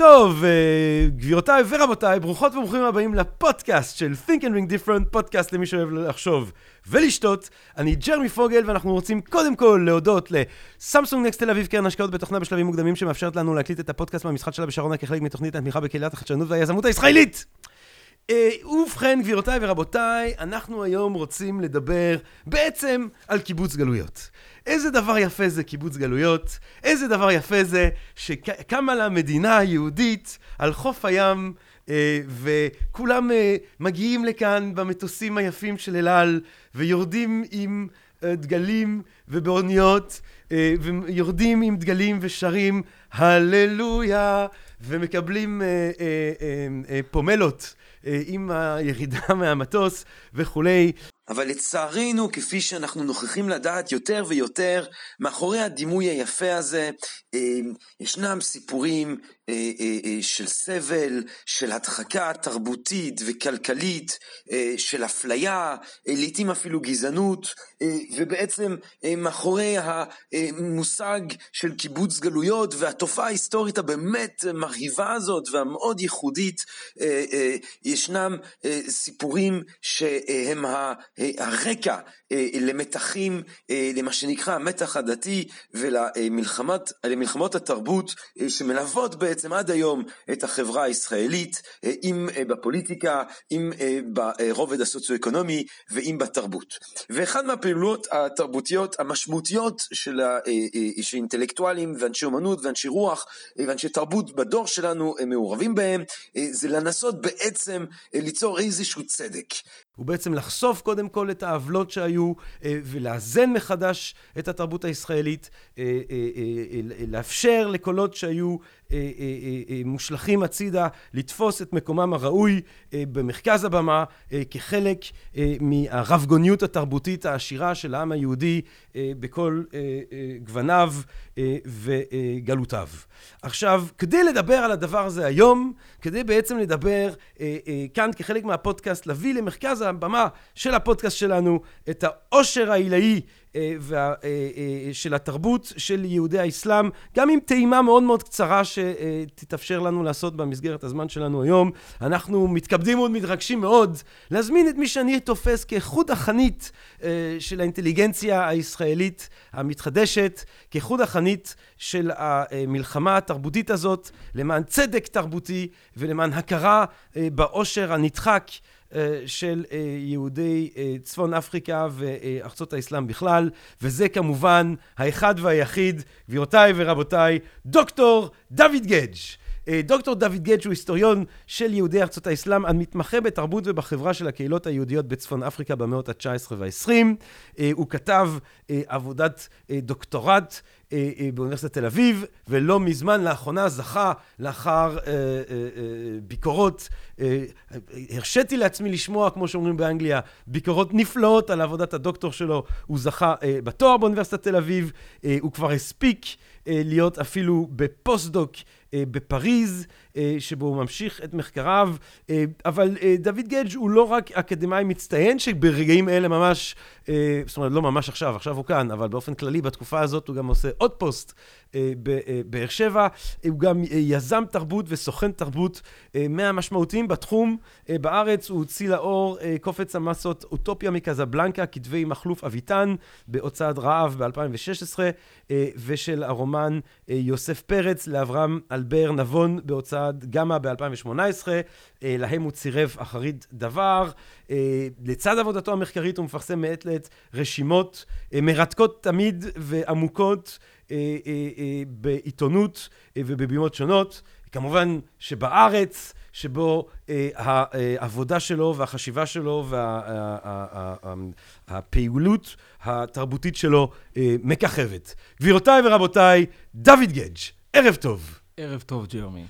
טוב, אה, גבירותיי ורבותיי, ברוכות וברוכים הבאים לפודקאסט של Think and Ring Different, פודקאסט למי שאוהב לחשוב ולשתות. אני ג'רמי פוגל, ואנחנו רוצים קודם כל להודות לסמסונג נקסט תל אביב, קרן השקעות בתוכנה בשלבים מוקדמים, שמאפשרת לנו להקליט את הפודקאסט מהמשחק שלה בשרונה כחלק מתוכנית התמיכה בקהילת החדשנות והיזמות הישראלית. אה, ובכן, גבירותיי ורבותיי, אנחנו היום רוצים לדבר בעצם על קיבוץ גלויות. איזה דבר יפה זה קיבוץ גלויות, איזה דבר יפה זה שקמה לה מדינה יהודית על חוף הים, אה, וכולם אה, מגיעים לכאן במטוסים היפים של אל על, ויורדים עם אה, דגלים ובאוניות, אה, ויורדים עם דגלים ושרים הללויה, ומקבלים אה, אה, אה, אה, פומלות. אה, עם הירידה מהמטוס וכולי. אבל לצערנו, כפי שאנחנו נוכחים לדעת יותר ויותר, מאחורי הדימוי היפה הזה אה, ישנם סיפורים אה, של סבל, של הדחקה תרבותית וכלכלית, של אפליה, לעתים אפילו גזענות, ובעצם מאחורי המושג של קיבוץ גלויות והתופעה ההיסטורית הבאמת מרהיבה הזאת והמאוד ייחודית, ישנם סיפורים שהם הרקע אה, למתחים, אה, למה שנקרא המתח הדתי ולמלחמות התרבות אה, שמלוות בעצם עד היום את החברה הישראלית, אם בפוליטיקה, אם ברובד הסוציו-אקונומי ואם בתרבות. ואחת מהפעולות התרבותיות המשמעותיות של, אינטלקטואלים ואנשי אומנות ואנשי רוח ואנשי תרבות בדור שלנו מעורבים בהם, זה לנסות בעצם ליצור איזשהו צדק. הוא בעצם לחשוף קודם כל את העוולות שהיו אה, ולאזן מחדש את התרבות הישראלית, אה, אה, לאפשר לקולות שהיו מושלכים הצידה לתפוס את מקומם הראוי במרכז הבמה כחלק מהרבגוניות התרבותית העשירה של העם היהודי בכל גווניו וגלותיו. עכשיו, כדי לדבר על הדבר הזה היום, כדי בעצם לדבר כאן כחלק מהפודקאסט, להביא למרכז הבמה של הפודקאסט שלנו את העושר העילאי אה, וה, אה, אה, של התרבות של יהודי האסלאם, גם עם טעימה מאוד מאוד קצרה שתתאפשר לנו לעשות במסגרת הזמן שלנו היום. אנחנו מתכבדים ומתרגשים מאוד להזמין את מי שאני תופס כחוד החנית של האינטליגנציה הישראלית המתחדשת, כחוד החנית של המלחמה התרבותית הזאת למען צדק תרבותי ולמען הכרה בעושר הנדחק אה, של אה, יהודי אה, צפון אפריקה וארצות האסלאם בכלל, וזה כמובן האחד והיחיד, גבירותיי ורבותיי, דוקטור דוד גדג'. דוקטור דוד גדג' הוא היסטוריון של יהודי ארצות האסלאם, המתמחה בתרבות ובחברה של הקהילות היהודיות בצפון אפריקה במאות ה-19 וה-20. הוא כתב עבודת דוקטורט אה, אה, באוניברסיטת תל אביב, ולא מזמן, לאחרונה, זכה לאחר אה, ביקורות, הרשיתי לעצמי לשמוע, כמו שאומרים באנגליה, ביקורות נפלאות על עבודת הדוקטור שלו. הוא זכה בתואר באוניברסיטת תל אביב, הוא כבר הספיק להיות אפילו בפוסט-דוק בפריז. אה, שבו הוא ממשיך את מחקריו, אה, אבל אה, דוד גדג' הוא לא רק אקדמאי מצטיין, שברגעים אלה ממש, זאת אומרת, לא ממש עכשיו, עכשיו הוא כאן, אבל באופן כללי, בתקופה הזאת הוא גם עושה עוד פוסט בבאר שבע. הוא גם יזם תרבות וסוכן תרבות מהמשמעותיים בתחום. בארץ הוא הוציא לאור קובץ המסות אוטופיה מקזבלנקה, כתבי מכלוף אביטן, בהוצאת רעב ב-2016, ושל הרומן יוסף פרץ לאברהם אלבר נבון בהוצאת הוצאת גמא ב-2018, אה, להם הוא צירף אחרית דבר. אה, לצד עבודתו המחקרית הוא מפרסם מעת לעת רשימות אה, מרתקות תמיד ועמוקות בעיתונות ובבימות שונות. כמובן שבארץ, שבו העבודה שלו והחשיבה שלו והפעילות התרבותית שלו מככבת. גבירותיי ורבותיי, דוד גדג', ערב טוב. ערב טוב, ג'רמי.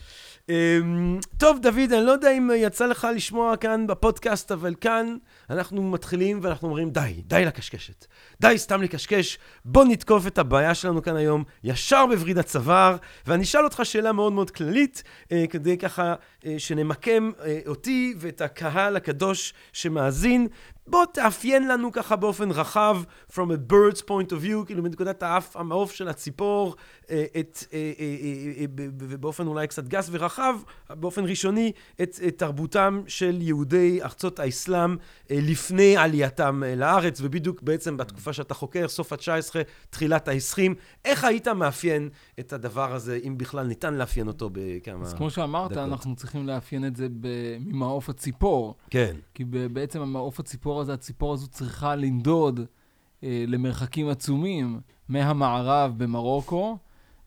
אמ, טוב, דוד, אני לא יודע אם יצא לך לשמוע כאן בפודקאסט, אבל כאן אנחנו מתחילים ואנחנו אומרים, די, די לקשקשת. די סתם לקשקש, בוא נתקוף את הבעיה שלנו כאן היום ישר בווריד הצוואר, ואני אשאל אותך שאלה מאוד מאוד כללית, אה, כדי ככה אה, שנמקם אה, אותי ואת הקהל הקדוש שמאזין. בוא תאפיין לנו ככה באופן רחב, from a bird's point of view, כאילו מנקודת האף, המעוף של הציפור, אה, את, אה, אה, ב- ב- ובאופן אולי קצת גס ורחב, באופן ראשוני, את, את תרבותם של יהודי ארצות האסלאם לפני עלייתם לארץ, ובדיוק בעצם בתקופה שאתה חוקר, סוף ה-19, תחילת ה-20. איך היית מאפיין את הדבר הזה, אם בכלל ניתן לאפיין אותו בכמה... אז כמו שאמרת, דקות. אנחנו צריכים לאפיין את זה ממעוף הציפור. כן. כי בעצם המעוף הציפור הזה, הציפור הזו צריכה לנדוד אה, למרחקים עצומים מהמערב במרוקו,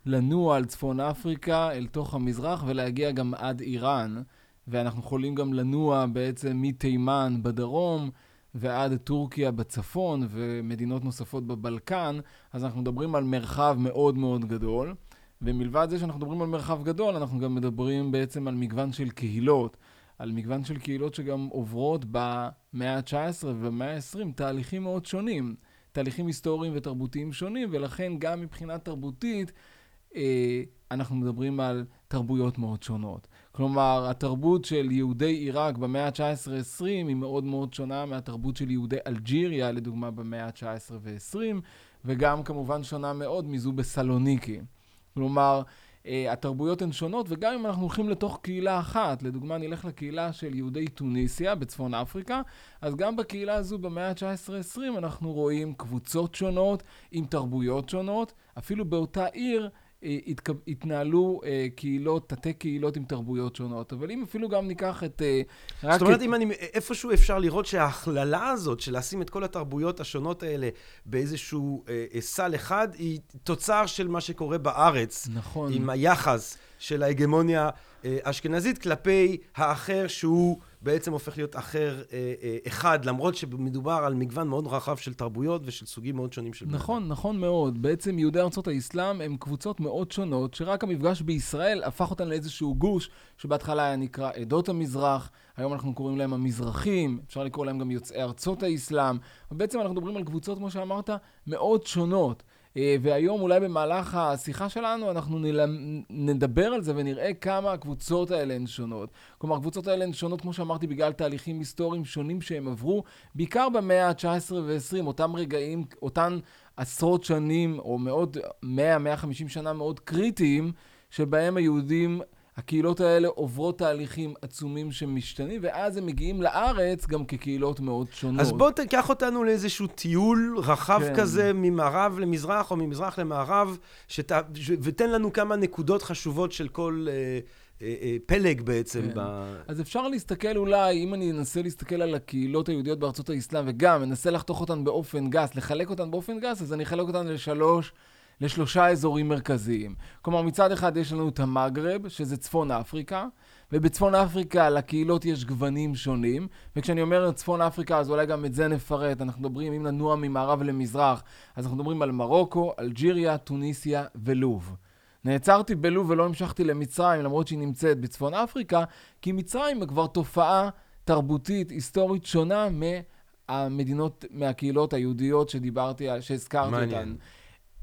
לנוע על צפון אפריקה אל תוך המזרח ולהגיע גם עד איראן. ואנחנו יכולים גם לנוע בעצם מתימן בדרום ועד טורקיה בצפון ומדינות נוספות בבלקן, אז אנחנו מדברים על מרחב מאוד מאוד גדול. ומלבד זה שאנחנו מדברים על מרחב גדול, אנחנו גם מדברים בעצם על מגוון של קהילות. על מגוון של קהילות שגם עוברות במאה ה-19 ובמאה ה-20 תהליכים מאוד שונים, תהליכים היסטוריים ותרבותיים שונים, ולכן גם מבחינה תרבותית אה, אנחנו מדברים על תרבויות מאוד שונות. כלומר, התרבות של יהודי עיראק במאה ה-19-20 היא מאוד מאוד שונה מהתרבות של יהודי אלג'יריה, לדוגמה, במאה ה-19 ו-20, וגם כמובן שונה מאוד מזו בסלוניקי. כלומר, התרבויות הן שונות, וגם אם אנחנו הולכים לתוך קהילה אחת, לדוגמה נלך לקהילה של יהודי טוניסיה בצפון אפריקה, אז גם בקהילה הזו במאה ה-19-20 אנחנו רואים קבוצות שונות עם תרבויות שונות, אפילו באותה עיר אה, התנהלו אה, קהילות, תתי קהילות עם תרבויות שונות. אבל אם אפילו גם ניקח את... אה, זאת אומרת. אם אני, איפשהו אפשר לראות שההכללה הזאת של לשים את כל התרבויות השונות האלה באיזשהו אה, אה, סל אחד, היא תוצר של מה שקורה בארץ, נכון. עם היחס של ההגמוניה אה, האשכנזית כלפי האחר שהוא בעצם הופך להיות אחר אה, אה, אחד, למרות שמדובר על מגוון מאוד רחב של תרבויות ושל סוגים מאוד שונים של. נכון, נכון מאוד. בעצם יהודי ארצות האסלאם הם קבוצות מאוד שונות, שרק המפגש בישראל הפך אותן לאיזשהו גוש, שבהתחלה היה נקרא עדות המזרח, היום אנחנו קוראים להם המזרחים, אפשר לקרוא להם גם יוצאי ארצות האסלאם, ובעצם אנחנו מדברים על קבוצות, כמו שאמרת, מאוד שונות. אה, והיום אולי במהלך השיחה שלנו אנחנו. נדבר על זה ונראה כמה הקבוצות האלה הן שונות. כלומר, הקבוצות האלה הן שונות, כמו שאמרתי, בגלל תהליכים היסטוריים שונים שהם עברו, בעיקר במאה ה-19 ו-20, אותם רגעים, אותן עשרות שנים, או מאוד, 100-150 שנה מאוד קריטיים, שבהם היהודים, הקהילות האלה עוברות תהליכים עצומים שמשתנים, ואז הם מגיעים לארץ גם כקהילות מאוד שונות. אז בוא תיקח אותנו לאיזשהו טיול רחב כן. כזה, ממערב למזרח או ממזרח למערב, שת... ש... ותן לנו כמה נקודות חשובות של כל אה, אה, אה, פלג בעצם. כן. ב... אז אפשר להסתכל אולי, אם אני אנסה להסתכל על הקהילות היהודיות בארצות האסלאם, וגם אנסה לחתוך אותן באופן גס, לחלק אותן באופן גס, אז אני אחלק אותן לשלוש, לשלושה אזורים מרכזיים. כלומר, מצד אחד יש לנו את המגרב, שזה צפון אפריקה, ובצפון אפריקה לקהילות יש גוונים שונים, וכשאני אומר צפון אפריקה, אז אולי גם את זה נפרט. אנחנו מדברים, אם ננוע ממערב למזרח, אז אנחנו מדברים על מרוקו, אלג'יריה, טוניסיה ולוב. נעצרתי בלוב ולא המשכתי למצרים, למרות שהיא נמצאת בצפון אפריקה, כי מצרים היא כבר תופעה תרבותית, היסטורית שונה מהמדינות, מהקהילות היהודיות שדיברתי, שהזכרתי מעניין. אותן.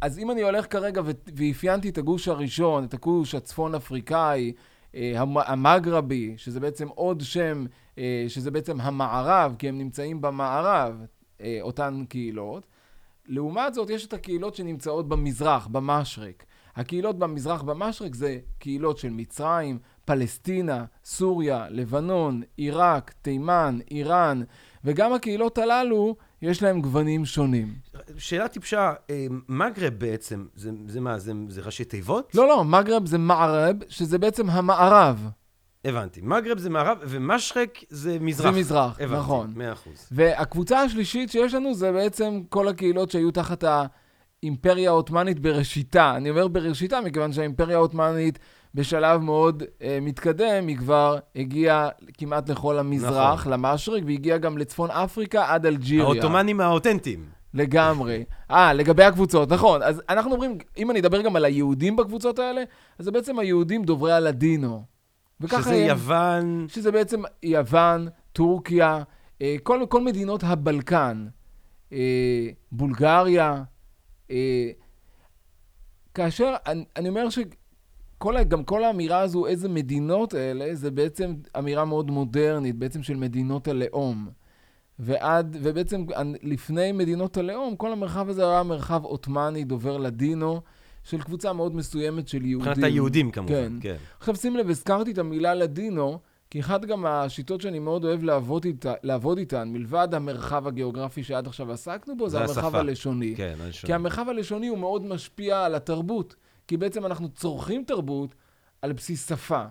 אז אם אני הולך כרגע ואפיינתי את הגוש הראשון, את הגוש הצפון אפריקאי, אה, המ- המגרבי, שזה בעצם עוד שם, אה, שזה בעצם המערב, כי הם נמצאים במערב, אה, אותן קהילות. לעומת זאת, יש את הקהילות שנמצאות במזרח, במשרק. הקהילות במזרח במשרק זה קהילות של מצרים, פלסטינה, סוריה, לבנון, עיראק, תימן, איראן, וגם הקהילות הללו, יש להם גוונים שונים. שאלה טיפשה, אה, מגרב בעצם, זה, זה מה, זה, זה ראשי תיבות? לא, לא, מגרב זה מערב, שזה בעצם המערב. הבנתי. מגרב זה מערב, ומשרק זה מזרח. זה מזרח, הבנתי, נכון. מאה אחוז. והקבוצה השלישית שיש לנו זה בעצם כל הקהילות שהיו תחת האימפריה העות'מאנית בראשיתה. אני אומר בראשיתה מכיוון שהאימפריה העות'מאנית בשלב מאוד אה, מתקדם, היא כבר הגיעה כמעט לכל המזרח, נכון. למשרק, והגיעה גם לצפון אפריקה עד אלג'יריה. העות'מאנים האותנטיים. לגמרי. אה, לגבי הקבוצות, נכון. אז אנחנו אומרים, אם אני אדבר גם על היהודים בקבוצות האלה, אז זה בעצם היהודים דוברי הלדינו. שזה הם- יוון, שזה בעצם יוון, טורקיה, אה, כל, כל מדינות הבלקן, אה, בולגריה. אה, כאשר, אני, אני אומר שכל, ה- גם כל האמירה הזו, איזה מדינות אלה, זה בעצם אמירה מאוד מודרנית, בעצם של מדינות הלאום. ועד, ובעצם לפני מדינות הלאום, כל המרחב הזה היה מרחב עות'מאני, דובר לדינו, של קבוצה מאוד מסוימת של יהודים. מבחינת היהודים כמובן, כן. כן. עכשיו שים לב, הזכרתי את המילה לדינו, כי אחת גם השיטות שאני מאוד אוהב לעבוד, איתה, לעבוד איתן, מלבד המרחב הגיאוגרפי שעד עכשיו עסקנו בו, זה, זה המרחב השפה. הלשוני. כן, שומע. כי המרחב הלשוני הוא מאוד משפיע על התרבות, כי בעצם אנחנו צורכים תרבות על בסיס שפה.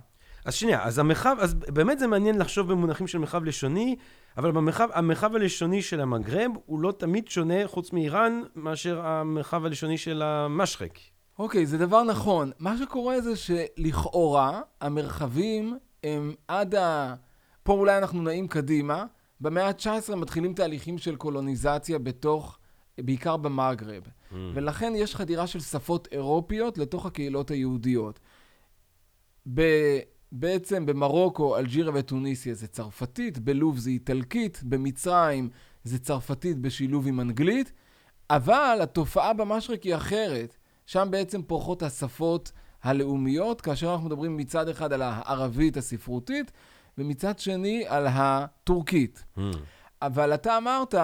אז שנייה, אז המרחב, אז באמת זה מעניין לחשוב במונחים של מרחב לשוני, אבל במרחב, המרחב הלשוני של המגרב הוא לא תמיד שונה, חוץ מאיראן, מאשר המרחב הלשוני של המשחק. אוקיי, זה דבר נכון. מה שקורה זה שלכאורה המרחבים הם עד ה... פה אולי אנחנו נעים קדימה. במאה ה-19 מתחילים תהליכים של קולוניזציה בתוך, בעיקר במגרב. Mm. ולכן יש חדירה של שפות אירופיות לתוך הקהילות היהודיות. ב... בעצם במרוקו, אלג'יריה וטוניסיה זה צרפתית, בלוב זה איטלקית, במצרים זה צרפתית בשילוב עם אנגלית, אבל התופעה במשרק היא אחרת. שם בעצם פורחות השפות הלאומיות, כאשר אנחנו מדברים מצד אחד על הערבית הספרותית, ומצד שני על הטורקית. Mm. אבל אתה אמרת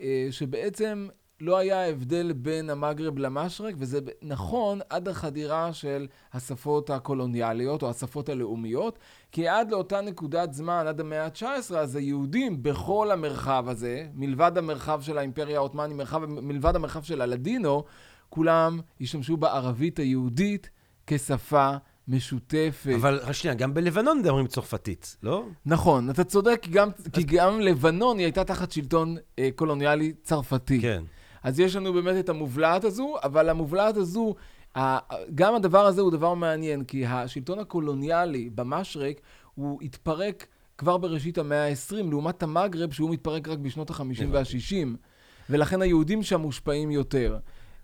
אה, שבעצם לא היה הבדל בין המגרב למשרק, וזה נכון עד החדירה של השפות הקולוניאליות או השפות הלאומיות, כי עד לאותה נקודת זמן, עד המאה ה-19, אז היהודים בכל המרחב הזה, מלבד המרחב של האימפריה העות'מאנית, מלבד המרחב של הלדינו, כולם השתמשו בערבית היהודית כשפה משותפת. אבל שנייה, גם בלבנון מדברים צרפתית, לא? נכון, אתה צודק, כי גם, כי גם לבנון היא הייתה תחת שלטון אה, קולוניאלי צרפתי. כן. אז יש לנו באמת את המובלעת הזו, אבל המובלעת הזו, גם הדבר הזה הוא דבר מעניין, כי השלטון הקולוניאלי במשרק, הוא התפרק כבר בראשית המאה ה-20, לעומת המגרב, שהוא מתפרק רק בשנות ה-50 וה-60, ולכן היהודים שם מושפעים יותר.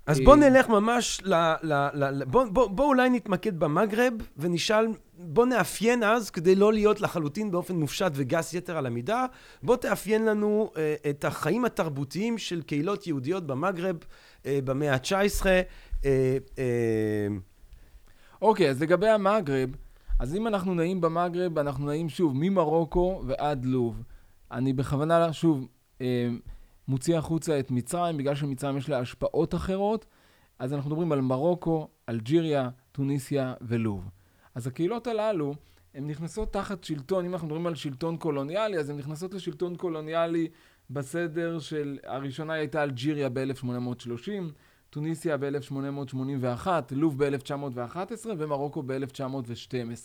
אז אה, בוא נלך ממש ל... ל, ל, ל בוא, בוא, בוא אולי נתמקד במגרב ונשאל, בוא נאפיין אז, כדי לא להיות לחלוטין באופן מופשט וגס יתר על המידה, בוא תאפיין לנו אה, את החיים התרבותיים של קהילות יהודיות במגרב אה, במאה ה-19. אה, אה, אוקיי, אז לגבי המגרב, אז אם אנחנו נעים במגרב, אנחנו נעים שוב ממרוקו ועד לוב. אני בכוונה, שוב, אה, מוציא החוצה את מצרים, בגלל שמצרים יש לה השפעות אחרות, אז אנחנו מדברים על מרוקו, אלג'יריה, טוניסיה ולוב. אז הקהילות הללו, הן נכנסות תחת שלטון, אם אנחנו מדברים על שלטון קולוניאלי, אז הן נכנסות לשלטון קולוניאלי בסדר של, הראשונה הייתה אלג'יריה ב-1830, טוניסיה ב-1881, לוב ב-1911 ומרוקו ב-1912.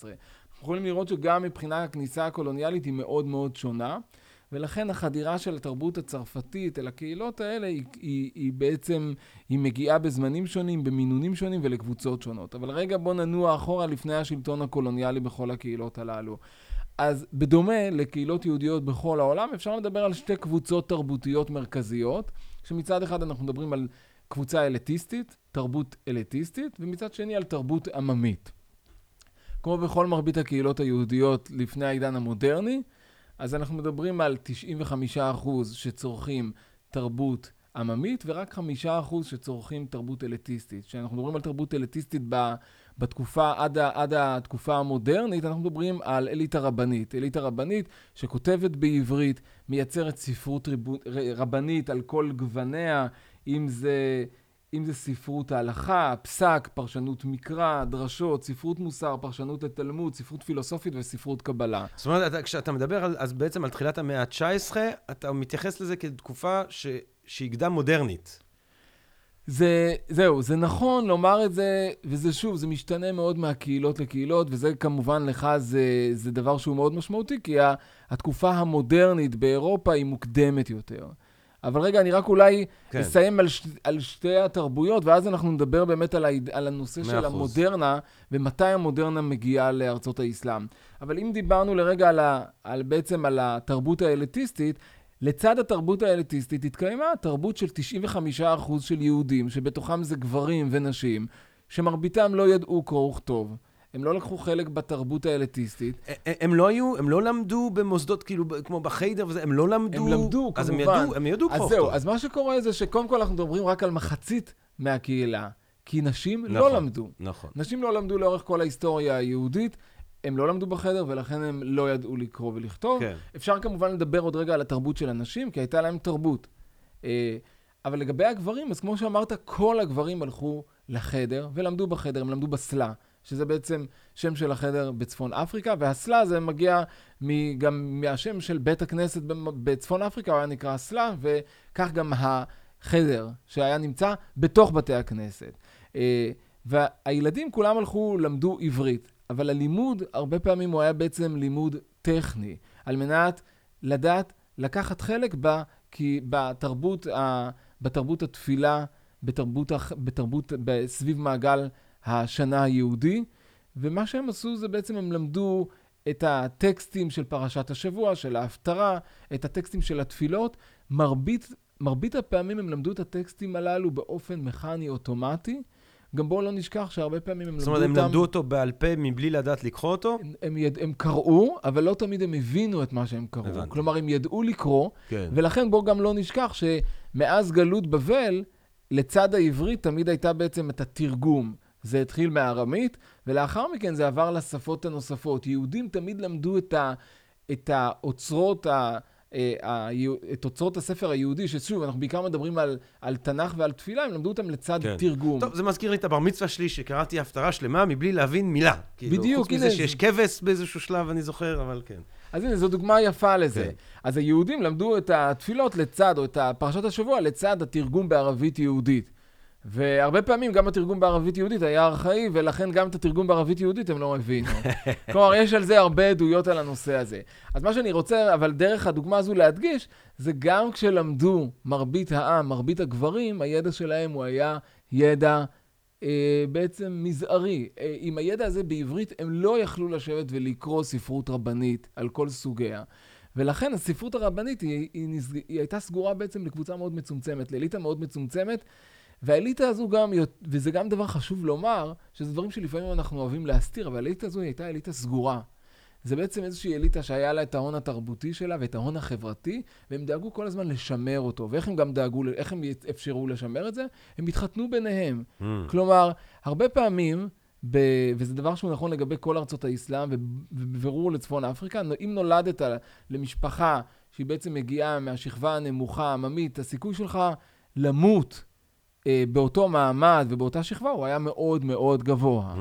אנחנו יכולים לראות שגם מבחינה הכניסה הקולוניאלית היא מאוד מאוד שונה, ולכן החדירה של התרבות הצרפתית אל הקהילות האלה היא, היא, היא בעצם, היא מגיעה בזמנים שונים, במינונים שונים ולקבוצות שונות. אבל רגע בוא ננוע אחורה לפני השלטון הקולוניאלי בכל הקהילות הללו. אז בדומה לקהילות יהודיות בכל העולם, אפשר לדבר על שתי קבוצות תרבותיות מרכזיות, שמצד אחד אנחנו מדברים על קבוצה אליטיסטית, תרבות אליטיסטית, ומצד שני על תרבות עממית. כמו בכל מרבית הקהילות היהודיות לפני העידן המודרני, אז אנחנו מדברים על 95% שצורכים תרבות עממית, ורק 5% שצורכים תרבות אליטיסטית. כשאנחנו מדברים על תרבות אליטיסטית בתקופה, עד, עד התקופה המודרנית, אנחנו מדברים על אליטה רבנית. אליטה רבנית שכותבת בעברית, מייצרת ספרות ריבו, רבנית על כל גווניה, אם זה... אם זה ספרות ההלכה, פסק, פרשנות מקרא, דרשות, ספרות מוסר, פרשנות לתלמוד, ספרות פילוסופית וספרות קבלה. זאת אומרת, אתה, כשאתה מדבר על, אז בעצם על תחילת המאה ה-19, אתה מתייחס לזה כתקופה ש, שהיא קדם מודרנית. זה, זהו, זה נכון לומר את זה, וזה שוב, זה משתנה מאוד מהקהילות לקהילות, וזה כמובן לך זה, זה דבר שהוא מאוד משמעותי, כי התקופה המודרנית באירופה היא מוקדמת יותר. אבל רגע, אני רק אולי כן. אסיים על, ש, על שתי התרבויות, ואז אנחנו נדבר באמת על, ה, על הנושא מאה של אחוז. המודרנה, ומתי המודרנה מגיעה לארצות האסלאם. אבל אם דיברנו לרגע על, ה, על בעצם על התרבות האליטיסטית, לצד התרבות האליטיסטית התקיימה תרבות של 95% של יהודים, שבתוכם זה גברים ונשים, שמרביתם לא ידעו קרוא וכתוב. הם לא לקחו חלק בתרבות האליטיסטית. הם לא היו, הם לא למדו במוסדות כאילו כמו בחיידר וזה, הם לא למדו... הם למדו, אז הם כמובן. ידעו, הם ידעו קרוא אז וכתוב. זהו, אז מה שקורה זה שקודם כל אנחנו מדברים רק על מחצית מהקהילה, כי נשים לא נכון. למדו. נכון. נשים לא למדו לאורך כל ההיסטוריה היהודית, הם לא למדו בחדר, ולכן הם לא ידעו לקרוא ולכתוב. כן. אפשר כמובן לדבר עוד רגע על התרבות של הנשים, כי הייתה להם תרבות. אה, אבל לגבי הגברים, אז כמו שאמרת, כל הגברים הלכו לחדר ולמדו בחדר, הם למדו בסלה, שזה בעצם שם של החדר בצפון אפריקה, והסלה זה מגיע גם מהשם של בית הכנסת בצפון אפריקה, הוא היה נקרא סלה, וכך גם החדר שהיה נמצא בתוך בתי הכנסת. אה, והילדים כולם הלכו, למדו עברית, אבל הלימוד, הרבה פעמים הוא היה בעצם לימוד טכני, על מנת לדעת לקחת חלק ב, כי בתרבות, ה, בתרבות התפילה, בתרבות, בתרבות, סביב מעגל השנה היהודי, ומה שהם עשו זה בעצם הם למדו את הטקסטים של פרשת השבוע, של ההפטרה, את הטקסטים של התפילות. מרבית, מרבית הפעמים הם למדו את הטקסטים הללו באופן מכני אוטומטי. גם בואו לא נשכח שהרבה פעמים הם זאת למדו אומרת, הם אותם... למדו אותו בעל פה מבלי לדעת לקרוא אותו? הם, יד... הם קראו, אבל לא תמיד הם הבינו את מה שהם קראו. הבנתי. כלומר, הם ידעו לקרוא, כן. ולכן בואו גם לא נשכח שמאז גלות בבל, לצד העברית תמיד הייתה בעצם את התרגום. זה התחיל מארמית, ולאחר מכן זה עבר לשפות הנוספות. יהודים תמיד למדו את, ה... את האוצרות ה... אה, ה- את אוצרות הספר היהודי, ששוב, אנחנו בעיקר מדברים על, על תנ"ך ועל תפילה, הם למדו אותם לצד כן. תרגום. טוב, זה מזכיר לי את הבר מצווה שלי, שקראתי הפטרה שלמה מבלי להבין מילה. כאילו, בדיוק, חוץ מזה שיש כבש באיזשהו שלב, אני זוכר, אבל כן. אז הנה, זו דוגמה יפה לזה. כן. אז היהודים למדו את התפילות לצד, או את פרשת השבוע, לצד התרגום בערבית יהודית. והרבה פעמים גם התרגום בערבית יהודית היה ארכאי, ולכן גם את התרגום בערבית יהודית הם לא הבינו. כלומר, יש על זה הרבה עדויות על הנושא הזה. אז מה שאני רוצה, אבל דרך הדוגמה הזו להדגיש, זה גם כשלמדו מרבית העם, מרבית הגברים, הידע שלהם הוא היה ידע אה, בעצם מזערי. אה, עם הידע הזה בעברית הם לא יכלו לשבת ולקרוא ספרות רבנית על כל סוגיה. ולכן הספרות הרבנית היא, היא, נסג... היא הייתה סגורה בעצם לקבוצה מאוד מצומצמת, לאליטה מאוד מצומצמת, והאליטה הזו גם, וזה גם דבר חשוב לומר, שזה דברים שלפעמים אנחנו אוהבים להסתיר, אבל האליטה הזו הייתה אליטה סגורה. זה בעצם איזושהי אליטה שהיה לה את ההון התרבותי שלה ואת ההון החברתי, והם דאגו כל הזמן לשמר אותו. ואיך הם גם דאגו, איך הם אפשרו לשמר את זה? הם התחתנו ביניהם. Mm. כלומר, הרבה פעמים, ב... וזה דבר שהוא נכון לגבי כל ארצות האסלאם, ובבירור לצפון אפריקה, אם נולדת למשפחה שהיא בעצם מגיעה מהשכבה הנמוכה, העממית, הסיכוי שלך למות באותו מעמד ובאותה שכבה הוא היה מאוד מאוד גבוה. Mm.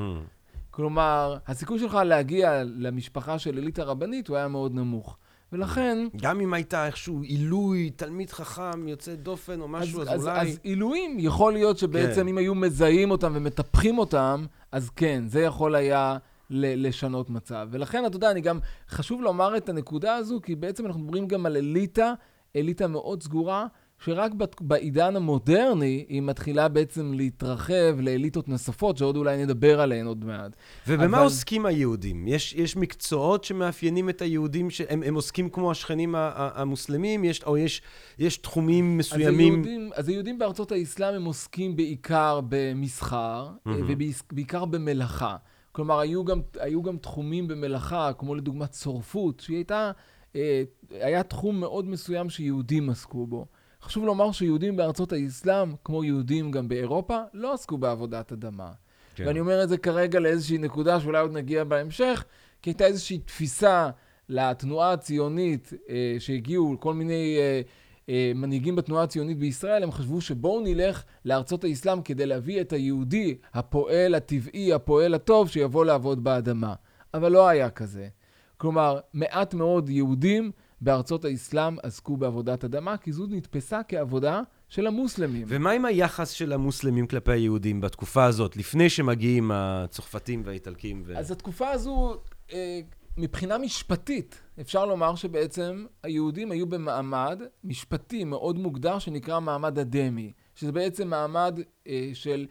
כלומר, הסיכוי שלך להגיע למשפחה של אליטה רבנית הוא היה מאוד נמוך. ולכן... גם אם הייתה איכשהו עילוי, תלמיד חכם, יוצא דופן או משהו, אז, אז, אולי... אז עילויים, יכול להיות שבעצם כן. אם היו מזהים אותם ומטפחים אותם, אז כן, זה יכול היה ל- לשנות מצב. ולכן, אתה יודע, אני גם, חשוב לומר את הנקודה הזו, כי בעצם אנחנו מדברים גם על אליטה, אליטה מאוד סגורה, שרק בעידן המודרני היא מתחילה בעצם להתרחב לאליטות נוספות, שעוד אולי נדבר עליהן עוד מעט. ובמה אבל- עוסקים היהודים? יש, יש מקצועות שמאפיינים את היהודים, שהם הם עוסקים כמו השכנים המוסלמים, יש, או יש, יש תחומים אז מסוימים? היהודים, אז היהודים בארצות האסלאם הם עוסקים בעיקר במסחר, מהמם. ובעיקר במלאכה. כלומר, היו גם, היו גם תחומים במלאכה, כמו לדוגמת צורפות, שהיא הייתה, אה, היה תחום מאוד מסוים שיהודים עסקו בו. חשוב לומר שיהודים בארצות האסלאם, כמו יהודים גם באירופה, לא עסקו בעבודת אדמה. כן. ואני אומר את זה כרגע לאיזושהי נקודה שאולי עוד נגיע בהמשך, כי הייתה איזושהי תפיסה לתנועה הציונית אה, שהגיעו כל מיני אה, אה, מנהיגים בתנועה הציונית בישראל, הם חשבו שבואו נלך לארצות האסלאם כדי להביא את היהודי, הפועל הטבעי, הפועל הטוב, שיבוא לעבוד באדמה. אבל לא היה כזה. כלומר, מעט מאוד יהודים בארצות האסלאם עסקו בעבודת אדמה, כי זו נתפסה כעבודה של המוסלמים. ומה עם היחס של המוסלמים כלפי היהודים בתקופה הזאת, לפני שמגיעים הצרפתים והאיטלקים? ו... אז התקופה הזו, אה, מבחינה משפטית, אפשר לומר שבעצם היהודים היו במעמד משפטי מאוד מוגדר שנקרא מעמד הדמי, שזה בעצם מעמד אה, של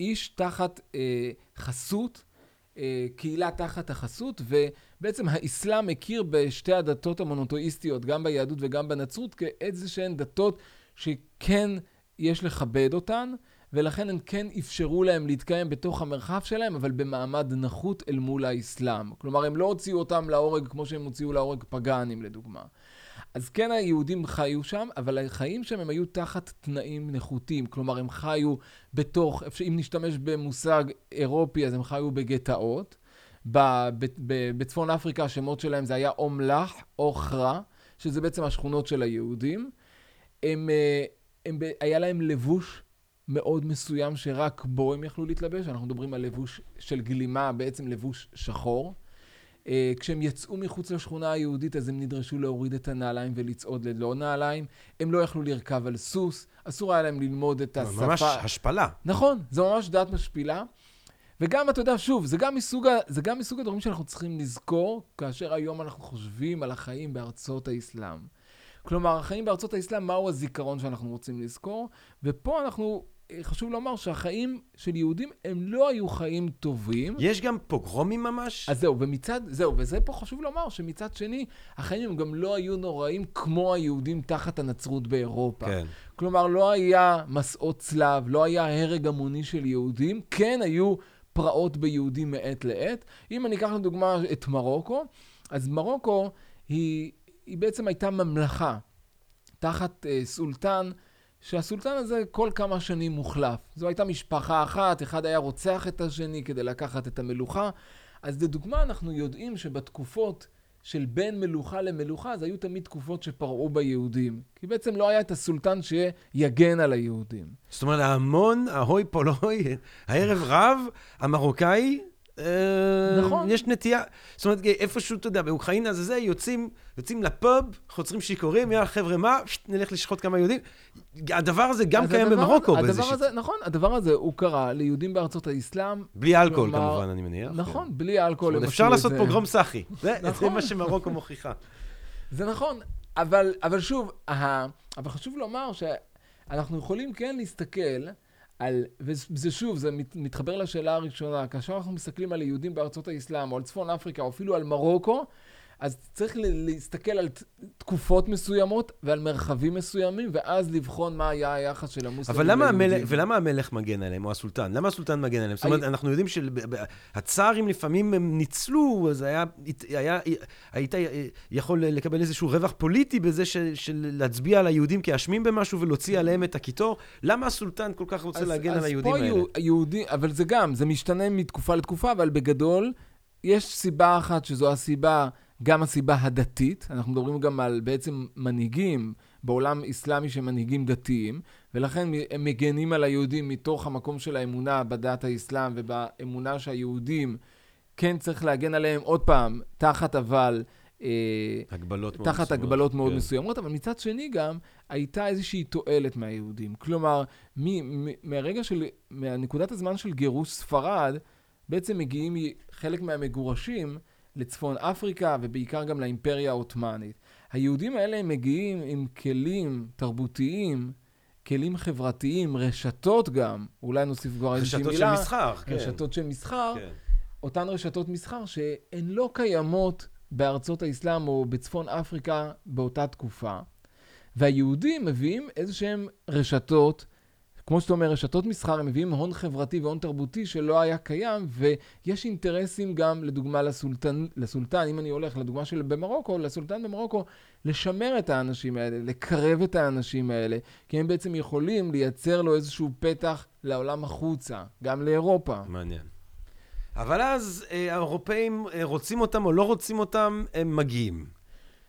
איש תחת אה, חסות, קהילה תחת החסות, ובעצם האסלאם הכיר בשתי הדתות המונותואיסטיות, גם ביהדות וגם בנצרות, כאיזה שהן דתות שכן יש לכבד אותן, ולכן הם כן אפשרו להם להתקיים בתוך המרחב שלהם, אבל במעמד נחות אל מול האסלאם. כלומר, הם לא הוציאו אותם להורג כמו שהם הוציאו להורג פגאנים, לדוגמה. אז כן היהודים חיו שם, אבל החיים שם הם היו תחת תנאים נחותים. כלומר, הם חיו בתוך, אם נשתמש במושג אירופי, אז הם חיו בגטאות. בצפון אפריקה השמות שלהם זה היה אומלח או חרא, שזה בעצם השכונות של היהודים. הם, אה, הם, היה להם לבוש מאוד מסוים שרק בו הם יכלו להתלבש. אנחנו מדברים על לבוש של גלימה, בעצם לבוש שחור. אה, כשהם יצאו מחוץ לשכונה היהודית, אז הם נדרשו להוריד את הנעליים ולצעוד ללא נעליים. הם לא יכלו לרכב על סוס, אסור היה להם ללמוד את השפה. ממש השפלה. נכון, זו ממש דת משפילה. וגם, אתה יודע, שוב, זה גם מסוג, זה גם מסוג הדברים שאנחנו צריכים לזכור, כאשר היום אנחנו חושבים על החיים בארצות האסלאם. כלומר, החיים בארצות האסלאם, מהו הזיכרון שאנחנו רוצים לזכור? ופה אנחנו חשוב לומר שהחיים של יהודים הם לא היו חיים טובים. יש גם פוגרומים ממש? אז זהו, ומצד, זהו, וזה פה חשוב לומר שמצד שני, החיים הם גם לא היו נוראים כמו היהודים תחת הנצרות באירופה. כן. כלומר, לא היה מסעות צלב, לא היה הרג המוני של יהודים, כן היו פרעות ביהודים מעת לעת. אם אני אקח לדוגמה את מרוקו, אז מרוקו היא, היא בעצם הייתה ממלכה תחת uh, סולטן. שהסולטן הזה כל כמה שנים מוחלף. זו הייתה משפחה אחת, אחד היה רוצח את השני כדי לקחת את המלוכה. אז לדוגמה, אנחנו יודעים שבתקופות של בין מלוכה למלוכה, אז היו תמיד תקופות שפרעו ביהודים. כי בעצם לא היה את הסולטן שיגן על היהודים. זאת אומרת, ההמון, ההוי פולוי, הערב רב, המרוקאי, נכון. יש נטייה, זאת אומרת, איפשהו, אתה יודע, באוקראינה זה זה, יוצאים, יוצאים לפאב, חוצרים שיכורים, יאללה חבר'ה, מה? נלך לשחוט כמה יהודים. הדבר הזה גם קיים הדבר, במרוקו הדבר באיזה הזה, נכון, הדבר הזה הוא קרה ליהודים בארצות האסלאם. בלי אלכוהול כלומר, כמובן, אני מניח. נכון, כן. בלי אלכוהול. אפשר עשו לעשות זה. גרום סאחי. זה זה נכון. מה שמרוקו מוכיחה. זה נכון, אבל, אבל שוב. אבל חשוב לומר שאנחנו יכולים כן להסתכל על, וזה שוב, זה מת, מתחבר לשאלה הראשונה, כאשר אנחנו מסתכלים על יהודים בארצות האסלאם, או על צפון אפריקה, או אפילו על מרוקו, אז צריך להסתכל על תקופות מסוימות ועל מרחבים מסוימים, ואז לבחון מה היה היחס של המוסלמים אבל למה. המלך, ולמה המלך מגן עליהם, או הסולטן? למה הסולטן מגן עליהם? זאת אומרת, אנחנו יודעים שהצארים לפעמים הם ניצלו, אז היה, היה, היית יכול לקבל איזשהו רווח פוליטי בזה של, של להצביע על היהודים כאשמים במשהו ולהוציא עליהם את הקיטור. למה הסולטן כל כך רוצה אז- להגן אז על היהודים פה האלה? יהו- יהודי, אבל זה גם, זה משתנה מתקופה לתקופה, אבל בגדול, יש סיבה אחת שזו הסיבה, גם הסיבה הדתית. אנחנו מדברים גם על בעצם מנהיגים בעולם אסלאמי שהם מנהיגים דתיים, ולכן הם מגנים על היהודים מתוך המקום של האמונה בדת האסלאם ובאמונה שהיהודים כן צריך להגן עליהם, עוד פעם, תחת אבל... אה, הגבלות מאוד תחת מסוימות, הגבלות מאוד כן. מסוימות, אבל מצד שני גם הייתה איזושהי תועלת מהיהודים. כלומר, מ- מ- מהרגע של, מהנקודת הזמן של גירוש ספרד, בעצם מגיעים חלק מהמגורשים לצפון אפריקה ובעיקר גם לאימפריה העות'מאנית. היהודים האלה הם מגיעים עם כלים תרבותיים, כלים חברתיים, רשתות גם, אולי נוסיף כבר איזושהי רשתות מילה. של מסחר, כן. רשתות של מסחר, כן. אותן רשתות מסחר שהן לא קיימות בארצות האסלאם או בצפון אפריקה באותה תקופה. והיהודים מביאים איזה שהן רשתות, כמו שאתה אומר, רשתות מסחר, הם מביאים הון חברתי והון תרבותי שלא היה קיים, ויש אינטרסים גם, לדוגמה, לסולטן, לסולטן, אם אני הולך לדוגמה של במרוקו, לסולטן במרוקו, לשמר את האנשים האלה, לקרב את האנשים האלה, כי הם בעצם יכולים לייצר לו איזשהו פתח לעולם החוצה, גם לאירופה. מעניין. אבל אז אה, האירופאים אה, רוצים אותם או לא רוצים אותם, הם מגיעים.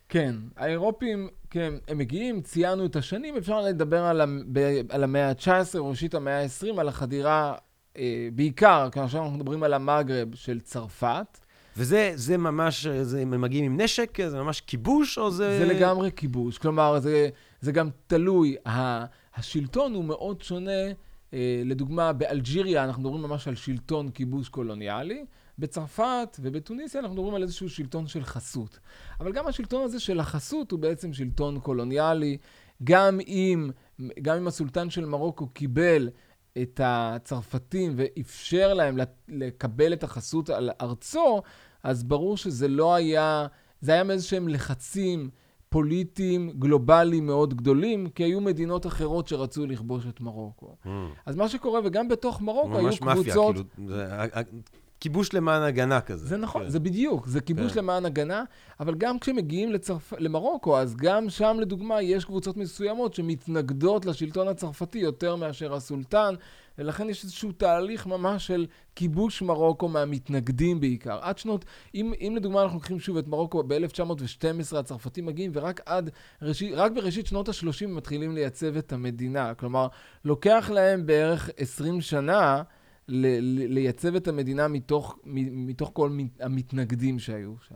כן, האירופים, כן, הם מגיעים, ציינו את השנים, אפשר לדבר על, המ- על המאה ה-19, ראשית המאה ה-20, על החדירה, אה, בעיקר כאשר אנחנו מדברים על המגרב של צרפת. וזה זה ממש, זה, הם מגיעים עם נשק? זה ממש כיבוש או זה... זה לגמרי כיבוש, כלומר, זה, זה גם תלוי. ה- השלטון הוא מאוד שונה. אה, לדוגמה, באלג'יריה אנחנו מדברים ממש על שלטון כיבוש קולוניאלי. בצרפת ובתוניסיה אנחנו מדברים על איזשהו שלטון של חסות. אבל גם השלטון הזה של החסות הוא בעצם שלטון קולוניאלי. גם אם, גם אם הסולטן של מרוקו קיבל את הצרפתים ואפשר להם לקבל את החסות על ארצו, אז ברור שזה לא היה, זה היה מאיזה שהם לחצים פוליטיים גלובליים מאוד גדולים, כי היו מדינות אחרות שרצו לכבוש את מרוקו. Mm. אז מה שקורה, וגם בתוך מרוקו היו ממש מאפיה, קבוצות... כאילו, זה- כיבוש למען הגנה כזה. זה נכון, כן. זה בדיוק, זה כיבוש כן. למען הגנה, אבל גם כשמגיעים לצרפ... למרוקו, אז גם שם לדוגמה יש קבוצות מסוימות שמתנגדות לשלטון הצרפתי יותר מאשר הסולטן, ולכן יש איזשהו תהליך ממש של כיבוש מרוקו מהמתנגדים בעיקר. עד שנות, אם, אם לדוגמה אנחנו לוקחים שוב את מרוקו, ב-1912 הצרפתים מגיעים, ורק עד, ראשית, רק בראשית שנות ה-30 מתחילים לייצב את המדינה. כלומר, לוקח להם בערך 20 שנה לייצב את המדינה מתוך, מ- מתוך כל מת- המתנגדים שהיו שם.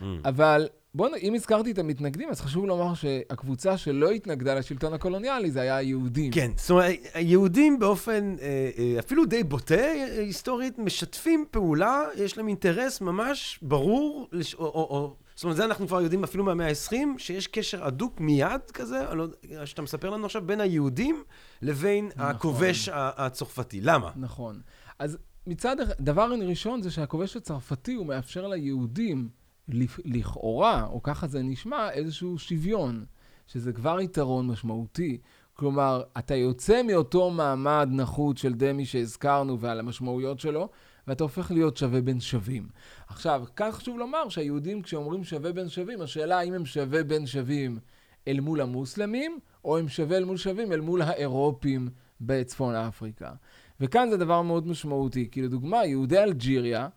Mm. אבל בואו, אם הזכרתי את המתנגדים, אז חשוב לומר שהקבוצה שלא התנגדה לשלטון הקולוניאלי זה היה היהודים. כן, זאת אומרת, היהודים באופן אה, אה, אפילו די בוטה אה, היסטורית משתפים פעולה, יש להם אינטרס ממש ברור, או, או, או, זאת אומרת, זה אנחנו כבר יודעים אפילו מהמאה ה-20, שיש קשר הדוק מיד כזה, לא, שאתה מספר לנו עכשיו, בין היהודים לבין נכון. הכובש הצרפתי. למה? נכון. אז מצד, דבר ראשון זה שהכובש הצרפתי הוא מאפשר ליהודים, לכ- לכאורה, או ככה זה נשמע, איזשהו שוויון, שזה כבר יתרון משמעותי. כלומר, אתה יוצא מאותו מעמד נחות של דמי שהזכרנו ועל המשמעויות שלו, ואתה הופך להיות שווה בין שווים. עכשיו, כאן חשוב לומר שהיהודים, כשאומרים שווה בין שווים, השאלה האם הם שווה בין שווים אל מול המוסלמים, או הם שווה אל מול שווים אל מול האירופים בצפון אפריקה. וכאן זה דבר מאוד משמעותי, כי לדוגמה, יהודי אלג'יריה,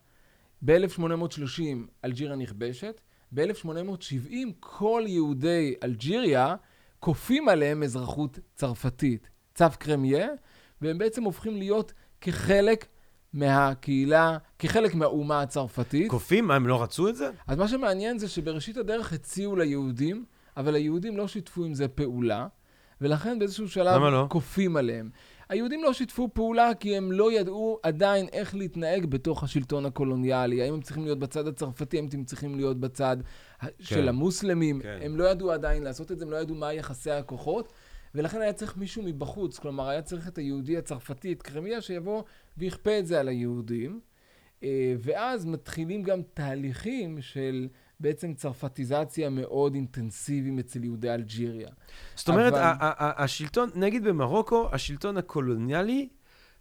ב-1830 אלג'יריה נכבשת, ב-1870 כל יהודי אלג'יריה כופים עליהם אזרחות צרפתית, צו קרמיה, והם בעצם הופכים להיות כחלק מהקהילה, כחלק מהאומה הצרפתית. כופים? מה, הם לא רצו את זה? אז מה שמעניין זה שבראשית הדרך הציעו ליהודים, אבל היהודים לא שיתפו עם זה פעולה, ולכן באיזשהו שלב לא? כופים עליהם. היהודים לא שיתפו פעולה כי הם לא ידעו עדיין איך להתנהג בתוך השלטון הקולוניאלי. האם הם צריכים להיות בצד הצרפתי, האם הם צריכים להיות בצד ה- של המוסלמים. כן. הם לא ידעו עדיין לעשות את זה, הם לא ידעו מה יחסי הכוחות, ולכן היה צריך מישהו מבחוץ. כלומר, היה צריך את היהודי הצרפתי, את קרמיה, שיבוא ויכפה את זה על היהודים. אה, ואז מתחילים גם תהליכים של בעצם צרפתיזציה מאוד אינטנסיביים אצל יהודי אלג'יריה. זאת אומרת, אבל- השלטון, נגיד במרוקו, השלטון הקולוניאלי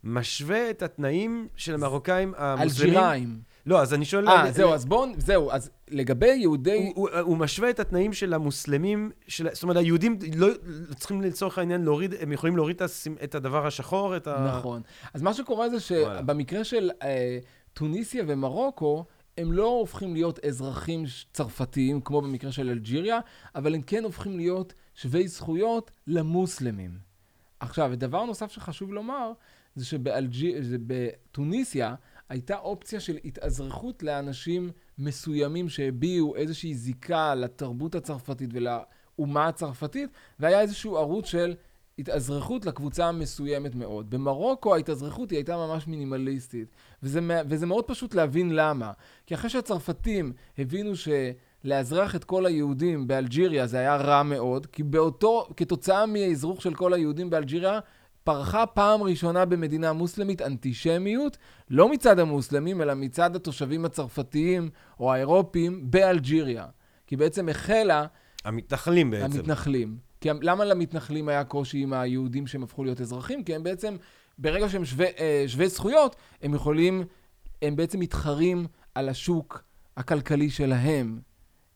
משווה את התנאים של המרוקאים המוסלמים. אלג'יראים. לא, אז אני שואל... אה, זהו, אז בואו, זהו, אז לגבי יהודי... הוא, הוא, הוא משווה את התנאים של המוסלמים, של, זאת אומרת, היהודים לא צריכים לצורך העניין להוריד, הם יכולים להוריד את, הדבר השחור, את ה... נכון. אז מה שקורה זה. שבמקרה של אה, טוניסיה ומרוקו, הם לא הופכים להיות אזרחים צרפתיים, כמו במקרה של אלג'יריה, אבל הם כן הופכים להיות שווי זכויות למוסלמים. עכשיו, ודבר נוסף שחשוב לומר, זה שבטוניסיה הייתה אופציה של התאזרחות לאנשים מסוימים שהביעו איזושהי זיקה לתרבות הצרפתית ולאומה הצרפתית, והיה איזשהו ערוץ של התאזרחות לקבוצה מסוימת מאוד. במרוקו ההתאזרחות היא הייתה ממש מינימליסטית, וזה, וזה מאוד פשוט להבין למה. כי אחרי שהצרפתים הבינו שלאזרח את כל היהודים באלג'יריה זה היה רע מאוד, כי באותו, כתוצאה מהאזרוח של כל היהודים באלג'יריה, פרחה פעם ראשונה במדינה מוסלמית אנטישמיות, לא מצד המוסלמים, אלא מצד התושבים הצרפתיים או האירופים באלג'יריה. כי בעצם החלה המתנחלים בעצם. המתנחלים. כי למה למתנחלים היה קושי עם היהודים שהם הפכו להיות אזרחים? כי הם בעצם, ברגע שהם שווי, אה, שווי זכויות, הם יכולים, הם בעצם מתחרים על השוק הכלכלי שלהם.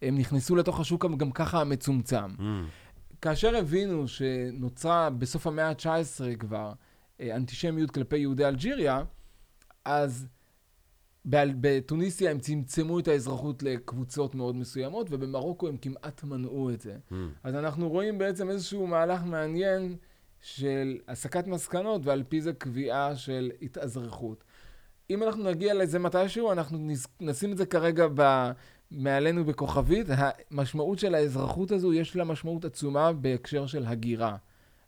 הם נכנסו לתוך השוק גם ככה המצומצם. Mm. כאשר הבינו שנוצרה בסוף המאה ה-19 כבר אה, אנטישמיות כלפי יהודי אלג'יריה, אז בתוניסיה הם צמצמו את האזרחות לקבוצות מאוד מסוימות, ובמרוקו הם כמעט מנעו את זה. Mm. אז אנחנו רואים בעצם איזשהו מהלך מעניין של הסקת מסקנות, ועל פי זה קביעה של התאזרחות. אם אנחנו נגיע לזה מתישהו, אנחנו נשים את זה כרגע ב... מעלינו בכוכבית. המשמעות של האזרחות הזו, יש לה משמעות עצומה בהקשר של הגירה.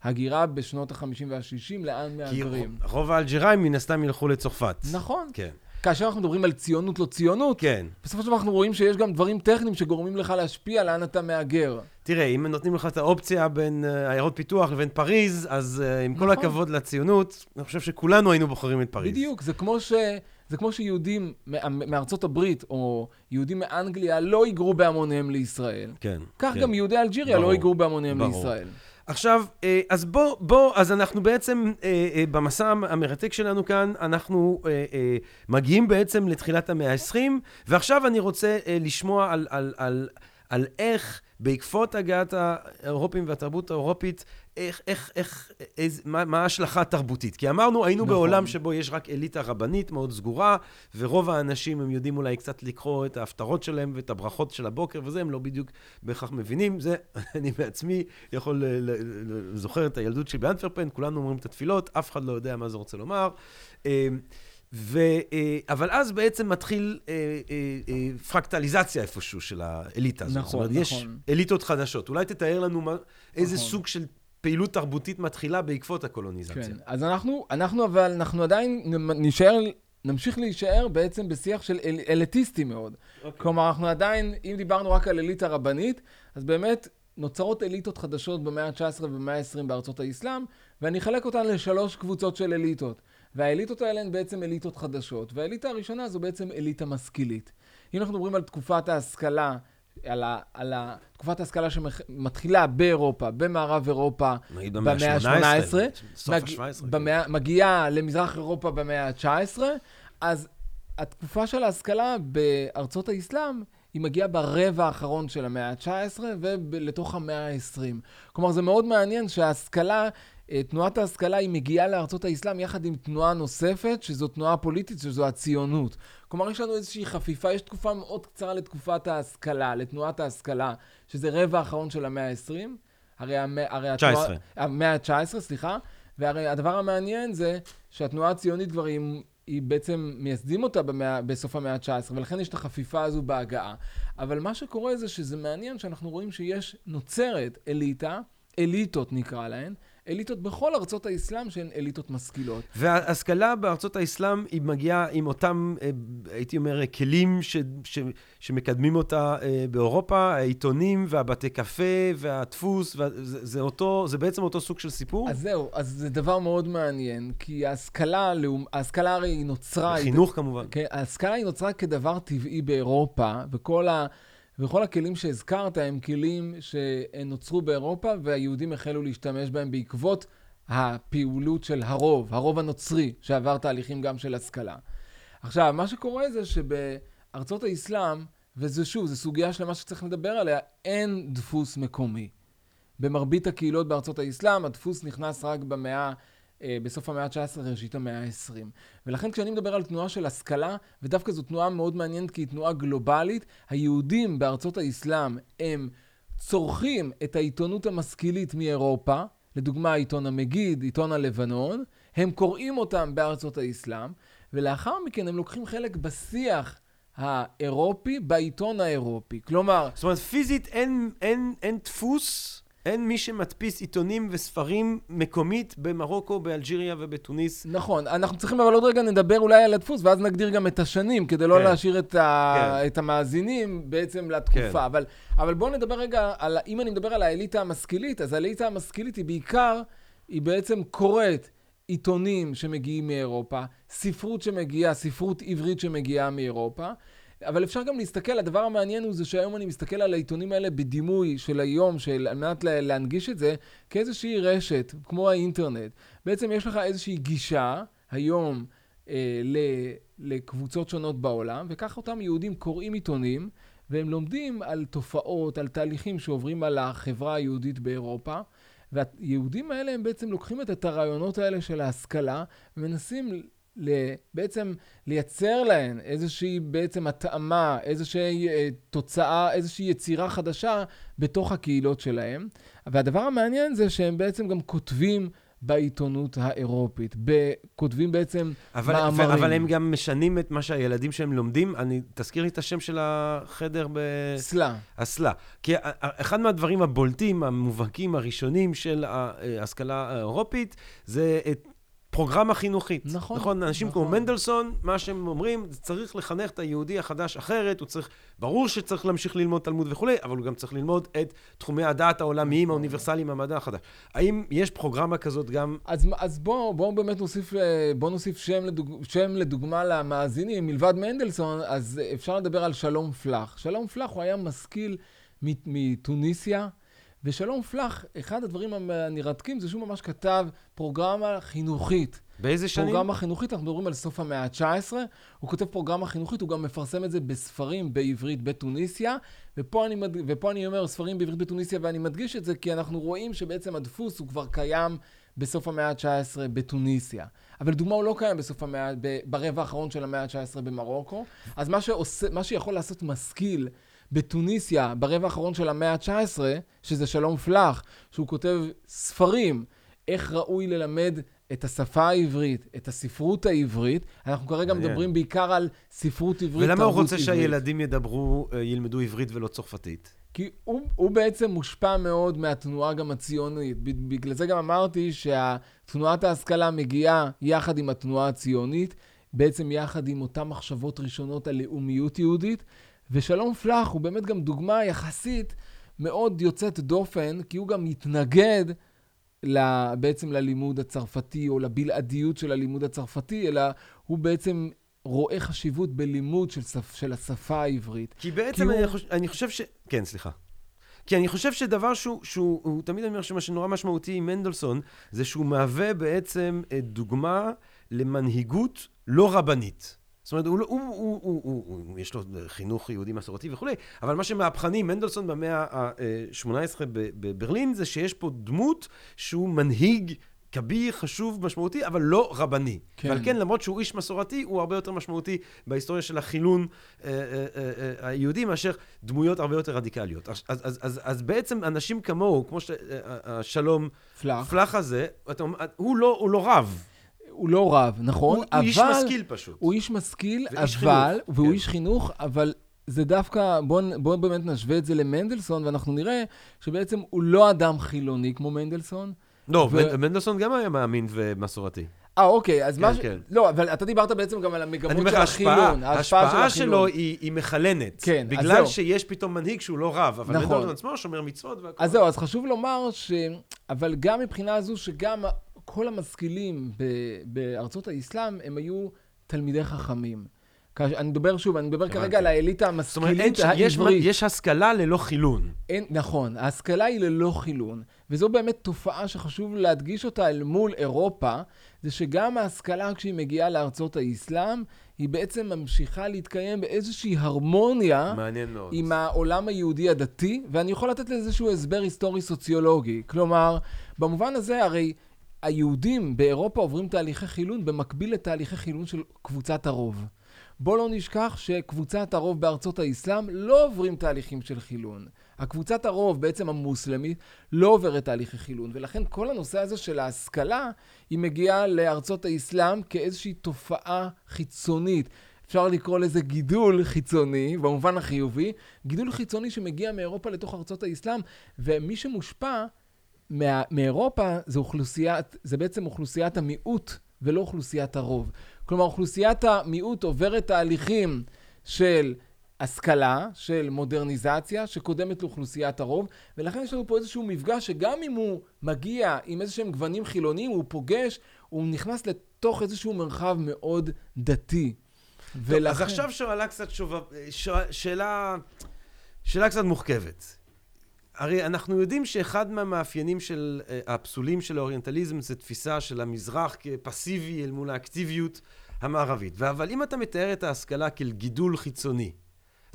הגירה בשנות ה-50 וה-60, לאן כי מהגרים. רוב האלג'יראים מן הסתם ילכו לצרפת. נכון. כן. כאשר אנחנו מדברים על ציונות לא ציונות, כן. בסופו של דבר אנחנו רואים שיש גם דברים טכניים שגורמים לך להשפיע לאן אתה מהגר. תראה, אם נותנים לך את האופציה בין אה, עיירות פיתוח לבין פריז, אז אה, עם כל נכון. הכבוד לציונות, אני חושב שכולנו היינו בוחרים את פריז. בדיוק, זה כמו, ש... זה כמו שיהודים מארצות הברית או יהודים מאנגליה לא היגרו בהמוניהם לישראל. כן. כך כן. גם יהודי אלג'יריה ברור, לא היגרו בהמוניהם ברור. לישראל. עכשיו, אה, אז בוא, בוא, אז אנחנו בעצם, אה, אה, במסע המרתק שלנו כאן, אנחנו מגיעים בעצם לתחילת המאה ה-20, ועכשיו אני רוצה לשמוע על, על, על, על איך בעקבות הגעת האירופים והתרבות האירופית, איך, איך, איך, איז, מה, מה ההשלכה התרבותית? כי אמרנו, היינו נכון. בעולם שבו יש רק אליטה רבנית מאוד סגורה, ורוב האנשים, הם יודעים אולי קצת לקרוא את ההפטרות שלהם ואת הברכות של הבוקר וזה, הם לא בדיוק בהכרח מבינים. זה, אני בעצמי יכול, ל- זוכר את הילדות שלי באנטוורפן, כולנו אומרים את התפילות, אף אחד לא יודע מה זה רוצה לומר. אה, ו, אה, אבל אז בעצם מתחיל אה, אה, אה, פרקטליזציה איפשהו של האליטה הזאת. נכון, זאת אומרת, יש נכון. אליטות חדשות. אולי תתאר לנו מה, איזה נכון. סוג של פעילות תרבותית מתחילה בעקבות הקולוניזציה. כן, אז אנחנו, אנחנו אבל, אנחנו עדיין נשאר, נמשיך להישאר בעצם בשיח של אל, אליטיסטי מאוד. אוקיי. כלומר, אנחנו עדיין, אם דיברנו רק על אליטה רבנית, אז באמת נוצרות אליטות חדשות במאה ה-19 ובמאה ה-20 בארצות האסלאם, ואני אחלק אותן לשלוש קבוצות של אליטות. והאליטות האלה הן בעצם אליטות חדשות, והאליטה הראשונה זו בעצם אליטה משכילית. אם אנחנו מדברים על תקופת ההשכלה, על, ה, על ה, תקופת ההשכלה שמתחילה באירופה, במערב אירופה, במאה ה-18, ה-18, סוף מג- ה-17. במאה- מגיעה למזרח אירופה במאה ה-19, אז התקופה של ההשכלה בארצות האסלאם, היא מגיעה ברבע האחרון של המאה ה-19 ולתוך המאה ה-20. כלומר, זה מאוד מעניין שההשכלה, תנועת ההשכלה, היא מגיעה לארצות האסלאם יחד עם תנועה נוספת, שזו תנועה פוליטית, שזו הציונות. כלומר, יש לנו איזושהי חפיפה, יש תקופה מאוד קצרה לתקופת ההשכלה, לתנועת ההשכלה, שזה רבע האחרון של המאה ה-20. הרי, המאה, הרי התנועה... 19. המאה ה-19, סליחה. והרי הדבר המעניין זה שהתנועה הציונית כבר היא, היא בעצם מייסדים אותה במאה, בסוף המאה ה-19, ולכן יש את החפיפה הזו בהגעה. אבל מה שקורה זה שזה מעניין שאנחנו רואים שיש, נוצרת אליטה, אליטות נקרא להן, אליטות בכל ארצות האסלאם שהן אליטות משכילות. וההשכלה בארצות האסלאם היא מגיעה עם אותם, אה, הייתי אומר, כלים ש, ש, שמקדמים אותה אה, באירופה, העיתונים והבתי קפה והדפוס, וזה, זה, אותו, זה בעצם אותו סוג של סיפור? אז זהו, אז זה דבר מאוד מעניין, כי ההשכלה, ההשכלה הרי היא נוצרה... חינוך כמובן. כן, ההשכלה היא נוצרה כדבר טבעי באירופה, וכל, ה, וכל הכלים שהזכרת הם כלים שנוצרו באירופה, והיהודים החלו להשתמש בהם בעקבות הפעילות של הרוב, הרוב הנוצרי, שעבר תהליכים גם של השכלה. עכשיו, מה שקורה זה שבארצות האסלאם, וזה שוב, זו סוגיה שלמה שצריך לדבר עליה, אין דפוס מקומי. במרבית הקהילות בארצות האסלאם, הדפוס נכנס רק במאה, אה, בסוף המאה ה-19, ראשית המאה ה-20. ולכן כשאני מדבר על תנועה של השכלה, ודווקא זו תנועה מאוד מעניינת כי היא תנועה גלובלית, היהודים בארצות האסלאם הם צורכים את העיתונות המשכילית מאירופה, לדוגמה עיתון המגיד, עיתון הלבנון, הם קוראים אותם בארצות האסלאם, ולאחר מכן הם לוקחים חלק בשיח האירופי בעיתון האירופי. כלומר, זאת אומרת, פיזית אין, אין, אין דפוס, אין מי שמדפיס עיתונים וספרים מקומית במרוקו, באלג'יריה ובתוניס. נכון, אנחנו צריכים אבל עוד רגע נדבר אולי על הדפוס, ואז נגדיר גם את השנים, כדי לא כן. להשאיר את, ה... כן. את המאזינים בעצם לתקופה. כן. אבל, אבל בואו נדבר רגע, על... אם אני מדבר על האליטה המשכילית, אז האליטה המשכילית היא בעיקר, היא בעצם קוראת עיתונים שמגיעים מאירופה, ספרות שמגיעה, ספרות עברית שמגיעה מאירופה. אבל אפשר גם להסתכל, הדבר המעניין הוא זה שהיום אני מסתכל על העיתונים האלה בדימוי של היום, של, על מנת לה- להנגיש את זה, כאיזושהי רשת, כמו האינטרנט. בעצם יש לך איזושהי גישה היום אה, ל, לקבוצות שונות בעולם, וכך אותם יהודים קוראים עיתונים, והם לומדים על תופעות, על תהליכים שעוברים על החברה היהודית באירופה. והיהודים האלה הם בעצם לוקחים את הרעיונות האלה של ההשכלה, ומנסים בעצם לייצר להן איזושהי בעצם התאמה, איזושהי אה, תוצאה, איזושהי יצירה חדשה בתוך הקהילות שלהם. והדבר המעניין זה שהם בעצם גם כותבים בעיתונות האירופית, כותבים בעצם אבל, מאמרים. אבל הם גם משנים את מה שהילדים שלהם לומדים. אני, תזכיר לי את השם של החדר ב... סלה. אסלה. כי ה- ה- אחד מהדברים הבולטים, המובהקים, הראשונים של ההשכלה האירופית, זה את פרוגרמה חינוכית. נכון, נכון, אנשים נכון. כמו מנדלסון, מה שהם אומרים, זה צריך לחנך את היהודי החדש אחרת, הוא צריך, ברור שצריך להמשיך ללמוד תלמוד וכולי, אבל הוא גם צריך ללמוד את תחומי הדעת העולמיים, האוניברסליים, המדע החדש. האם יש פרוגרמה כזאת גם... אז, אז בואו בוא באמת נוסיף, אה, בוא נוסיף שם, לדוג, שם לדוגמה למאזינים, מלבד מנדלסון, אז אפשר לדבר על שלום פלח. שלום פלח הוא היה משכיל מ- ושלום פלח, אחד הדברים הנרתקים זה שהוא ממש כתב פרוגרמה חינוכית. באיזה שנים? פרוגרמה חינוכית, אנחנו מדברים על סוף המאה ה-19, הוא כותב פרוגרמה חינוכית, הוא גם מפרסם את זה בספרים בעברית בתוניסיה, ופה אני, מד... ופה אני אומר ספרים בעברית בתוניסיה, ואני מדגיש את זה כי אנחנו רואים שבעצם הדפוס הוא כבר קיים בסוף המאה ה-19 בתוניסיה. אבל לדוגמה הוא לא קיים בסוף המאה, ב... ברבע האחרון של המאה ה-19 במרוקו, אז מה, שעושה, מה שיכול לעשות משכיל בתוניסיה ברבע האחרון של המאה ה-19, שזה שלום פלח, שהוא כותב ספרים, איך ראוי ללמד את השפה העברית, את הספרות העברית. אנחנו כרגע מעניין. מדברים בעיקר על ספרות עברית, ולמה הוא תרבות רוצה עברית. שהילדים ידברו, אה, ילמדו עברית ולא צרפתית? כי הוא, הוא בעצם מושפע מאוד מהתנועה גם הציונית. בגלל זה גם אמרתי שתנועת ההשכלה מגיעה יחד עם התנועה הציונית, בעצם יחד עם אותן מחשבות ראשונות על לאומיות יהודית. ושלום פלח הוא באמת גם דוגמה יחסית מאוד יוצאת דופן, כי הוא גם מתנגד ל- בעצם ללימוד הצרפתי או לבלעדיות של הלימוד הצרפתי, אלא הוא בעצם רואה חשיבות בלימוד של, שפ, של השפה העברית. כי בעצם כי אני, הוא- חושב, אני חושב ש... כן, סליחה. כי אני חושב שדבר שהוא, שהוא הוא, תמיד אני אומר שמה שנורא משמעותי עם מנדלסון, זה שהוא מהווה בעצם אה, דוגמה למנהיגות לא רבנית. זאת אומרת, הוא, לא- הוא, הוא, הוא, הוא, הוא, יש לו חינוך יהודי מסורתי וכולי, אבל מה שמהפכני, מנדלסון במאה ה-18 בברלין, זה שיש פה דמות שהוא מנהיג כביר, חשוב, משמעותי, אבל לא רבני. כן. ועל כן, למרות שהוא איש מסורתי, הוא הרבה יותר משמעותי בהיסטוריה של החילון אה, אה, אה, היהודי מאשר דמויות הרבה יותר רדיקליות. אז, אז, אז, אז, אז בעצם אנשים כמוהו, כמו שהשלום פלח. פלח הזה, אתה הוא לא, הוא לא רב. הוא לא רב, נכון? הוא, אבל... הוא איש משכיל פשוט. הוא איש משכיל, ואיש אבל... חינוך, והוא כן. איש חינוך, אבל זה דווקא... בואו בוא באמת נשווה את זה למנדלסון, ואנחנו נראה שבעצם הוא לא אדם חילוני כמו מנדלסון. לא, ו-. מנדלסון גם היה מאמין ומסורתי. אה, אוקיי, אז כן, מה... ש- כן. לא, אבל אתה דיברת בעצם גם על המגמות של החילון. ההשפעה, של שלו החילון. היא, היא מכלנת. כן, אז בגלל זהו. שיש פתאום מנהיג שהוא לא רב, אבל נכון. מנדלסון עצמו שומר מצוות והכל. אז זהו, אז חשוב לומר ש... אבל גם מבחינה זו שגם כל המשכילים ב... בארצות האסלאם הם היו תלמידי חכמים. אני מדבר שוב, אני מדבר. כרגע על האליטה המשכילית העברית. יש השכלה ללא חילון. אין, נכון, ההשכלה היא ללא חילון, וזו באמת תופעה שחשוב להדגיש אותה אל מול אירופה, זה שגם ההשכלה כשהיא מגיעה לארצות האסלאם, היא בעצם ממשיכה להתקיים באיזושהי הרמוניה. עם העולם היהודי הדתי, ואני יכול לתת לזה איזשהו הסבר היסטורי סוציולוגי. כלומר, במובן הזה הרי היהודים באירופה עוברים תהליכי חילון במקביל לתהליכי חילון של קבוצת הרוב. בוא לא נשכח שקבוצת הרוב בארצות האסלאם לא עוברים תהליכים של חילון. הקבוצת הרוב, בעצם המוסלמית, לא עוברת תהליכי חילון, ולכן כל הנושא הזה של ההשכלה, היא מגיעה לארצות האסלאם כאיזושהי תופעה חיצונית. אפשר לקרוא לזה גידול חיצוני, במובן החיובי, גידול חיצוני שמגיע מאירופה לתוך ארצות האסלאם, ומי שמושפע מה, מאירופה זה אוכלוסיית, זה בעצם אוכלוסיית המיעוט ולא אוכלוסיית הרוב. כלומר, אוכלוסיית המיעוט עוברת תהליכים של השכלה, של מודרניזציה, שקודמת לאוכלוסיית הרוב, ולכן יש לנו פה איזשהו מפגש שגם אם הוא מגיע עם איזה שהם גוונים חילוניים, הוא פוגש, הוא נכנס לתוך איזשהו מרחב מאוד דתי. טוב, אז עכשיו שאלה קצת שובה, ש... שאלה, שאלה קצת מורכבת. הרי אנחנו יודעים שאחד מהמאפיינים של אה, הפסולים של האוריינטליזם זה תפיסה של המזרח כפסיבי אל מול האקטיביות המערבית. אבל אם אתה מתאר את ההשכלה כאל גידול חיצוני,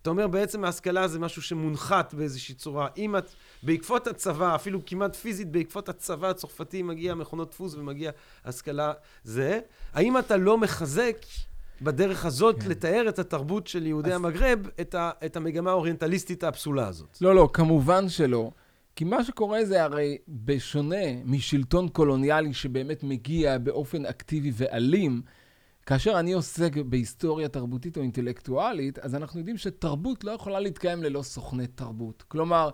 אתה אומר בעצם ההשכלה זה משהו שמונחת באיזושהי צורה. אם את, בעקבות הצבא, אפילו כמעט פיזית, בעקבות הצבא הצרפתי מגיע מכונות דפוס ומגיע השכלה זה, האם אתה לא מחזק בדרך הזאת כן. לתאר את התרבות של יהודי אז- המגרב, את, ה, את המגמה האוריינטליסטית הפסולה הזאת? לא, לא, כמובן שלא. כי מה שקורה זה הרי בשונה משלטון קולוניאלי שבאמת מגיע באופן אקטיבי ואלים, כאשר אני עוסק בהיסטוריה תרבותית או אינטלקטואלית, אז אנחנו יודעים שתרבות לא יכולה להתקיים ללא סוכני תרבות. כלומר,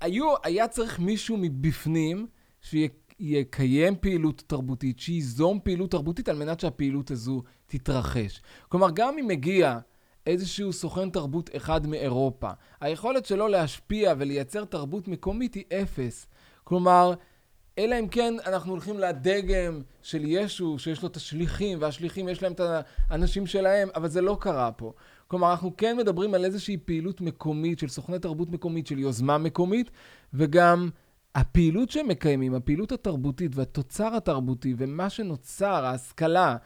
היו, היה צריך מישהו מבפנים יקיים פעילות תרבותית, שייזום פעילות תרבותית על מנת שהפעילות הזו תתרחש. כלומר, גם אם מגיע איזשהו סוכן תרבות אחד מאירופה, היכולת שלו להשפיע ולייצר תרבות מקומית היא אפס. כלומר, אלא אם כן אנחנו הולכים לדגם של ישו, שיש לו את השליחים, והשליחים יש להם את האנשים שלהם, אבל זה לא קרה פה. כלומר, אנחנו כן מדברים על איזושהי פעילות מקומית, של סוכני תרבות מקומית, של יוזמה מקומית, וגם הפעילות שהם מקיימים, הפעילות התרבותית והתוצר התרבותי, ומה שנוצר, ההשכלה,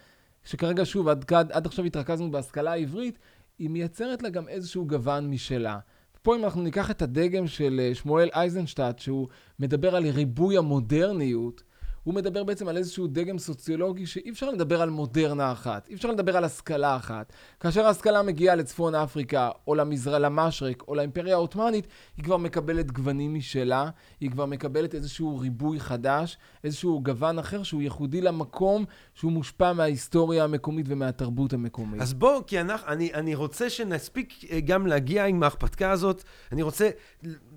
שכרגע, שוב, עד, עד, עד עכשיו התרכזנו בהשכלה העברית, היא מייצרת לה גם איזשהו גוון משלה. פה אם אנחנו ניקח את הדגם של אה, שמואל אייזנשטט, שהוא מדבר על ריבוי המודרניות, הוא מדבר בעצם על איזשהו דגם סוציולוגי שאי אפשר לדבר על מודרנה אחת, אי אפשר לדבר על השכלה אחת. כאשר ההשכלה מגיעה לצפון אפריקה, או למזרע, למשרק, או לאימפריה העות'מאנית, היא כבר מקבלת גוונים משלה, היא כבר מקבלת איזשהו ריבוי חדש, איזשהו גוון אחר שהוא ייחודי למקום, שהוא מושפע מההיסטוריה המקומית ומהתרבות המקומית. אז בוא, כי אנחנו, אני, אני רוצה שנספיק אה, גם להגיע עם ההרפתקה הזאת, אני רוצה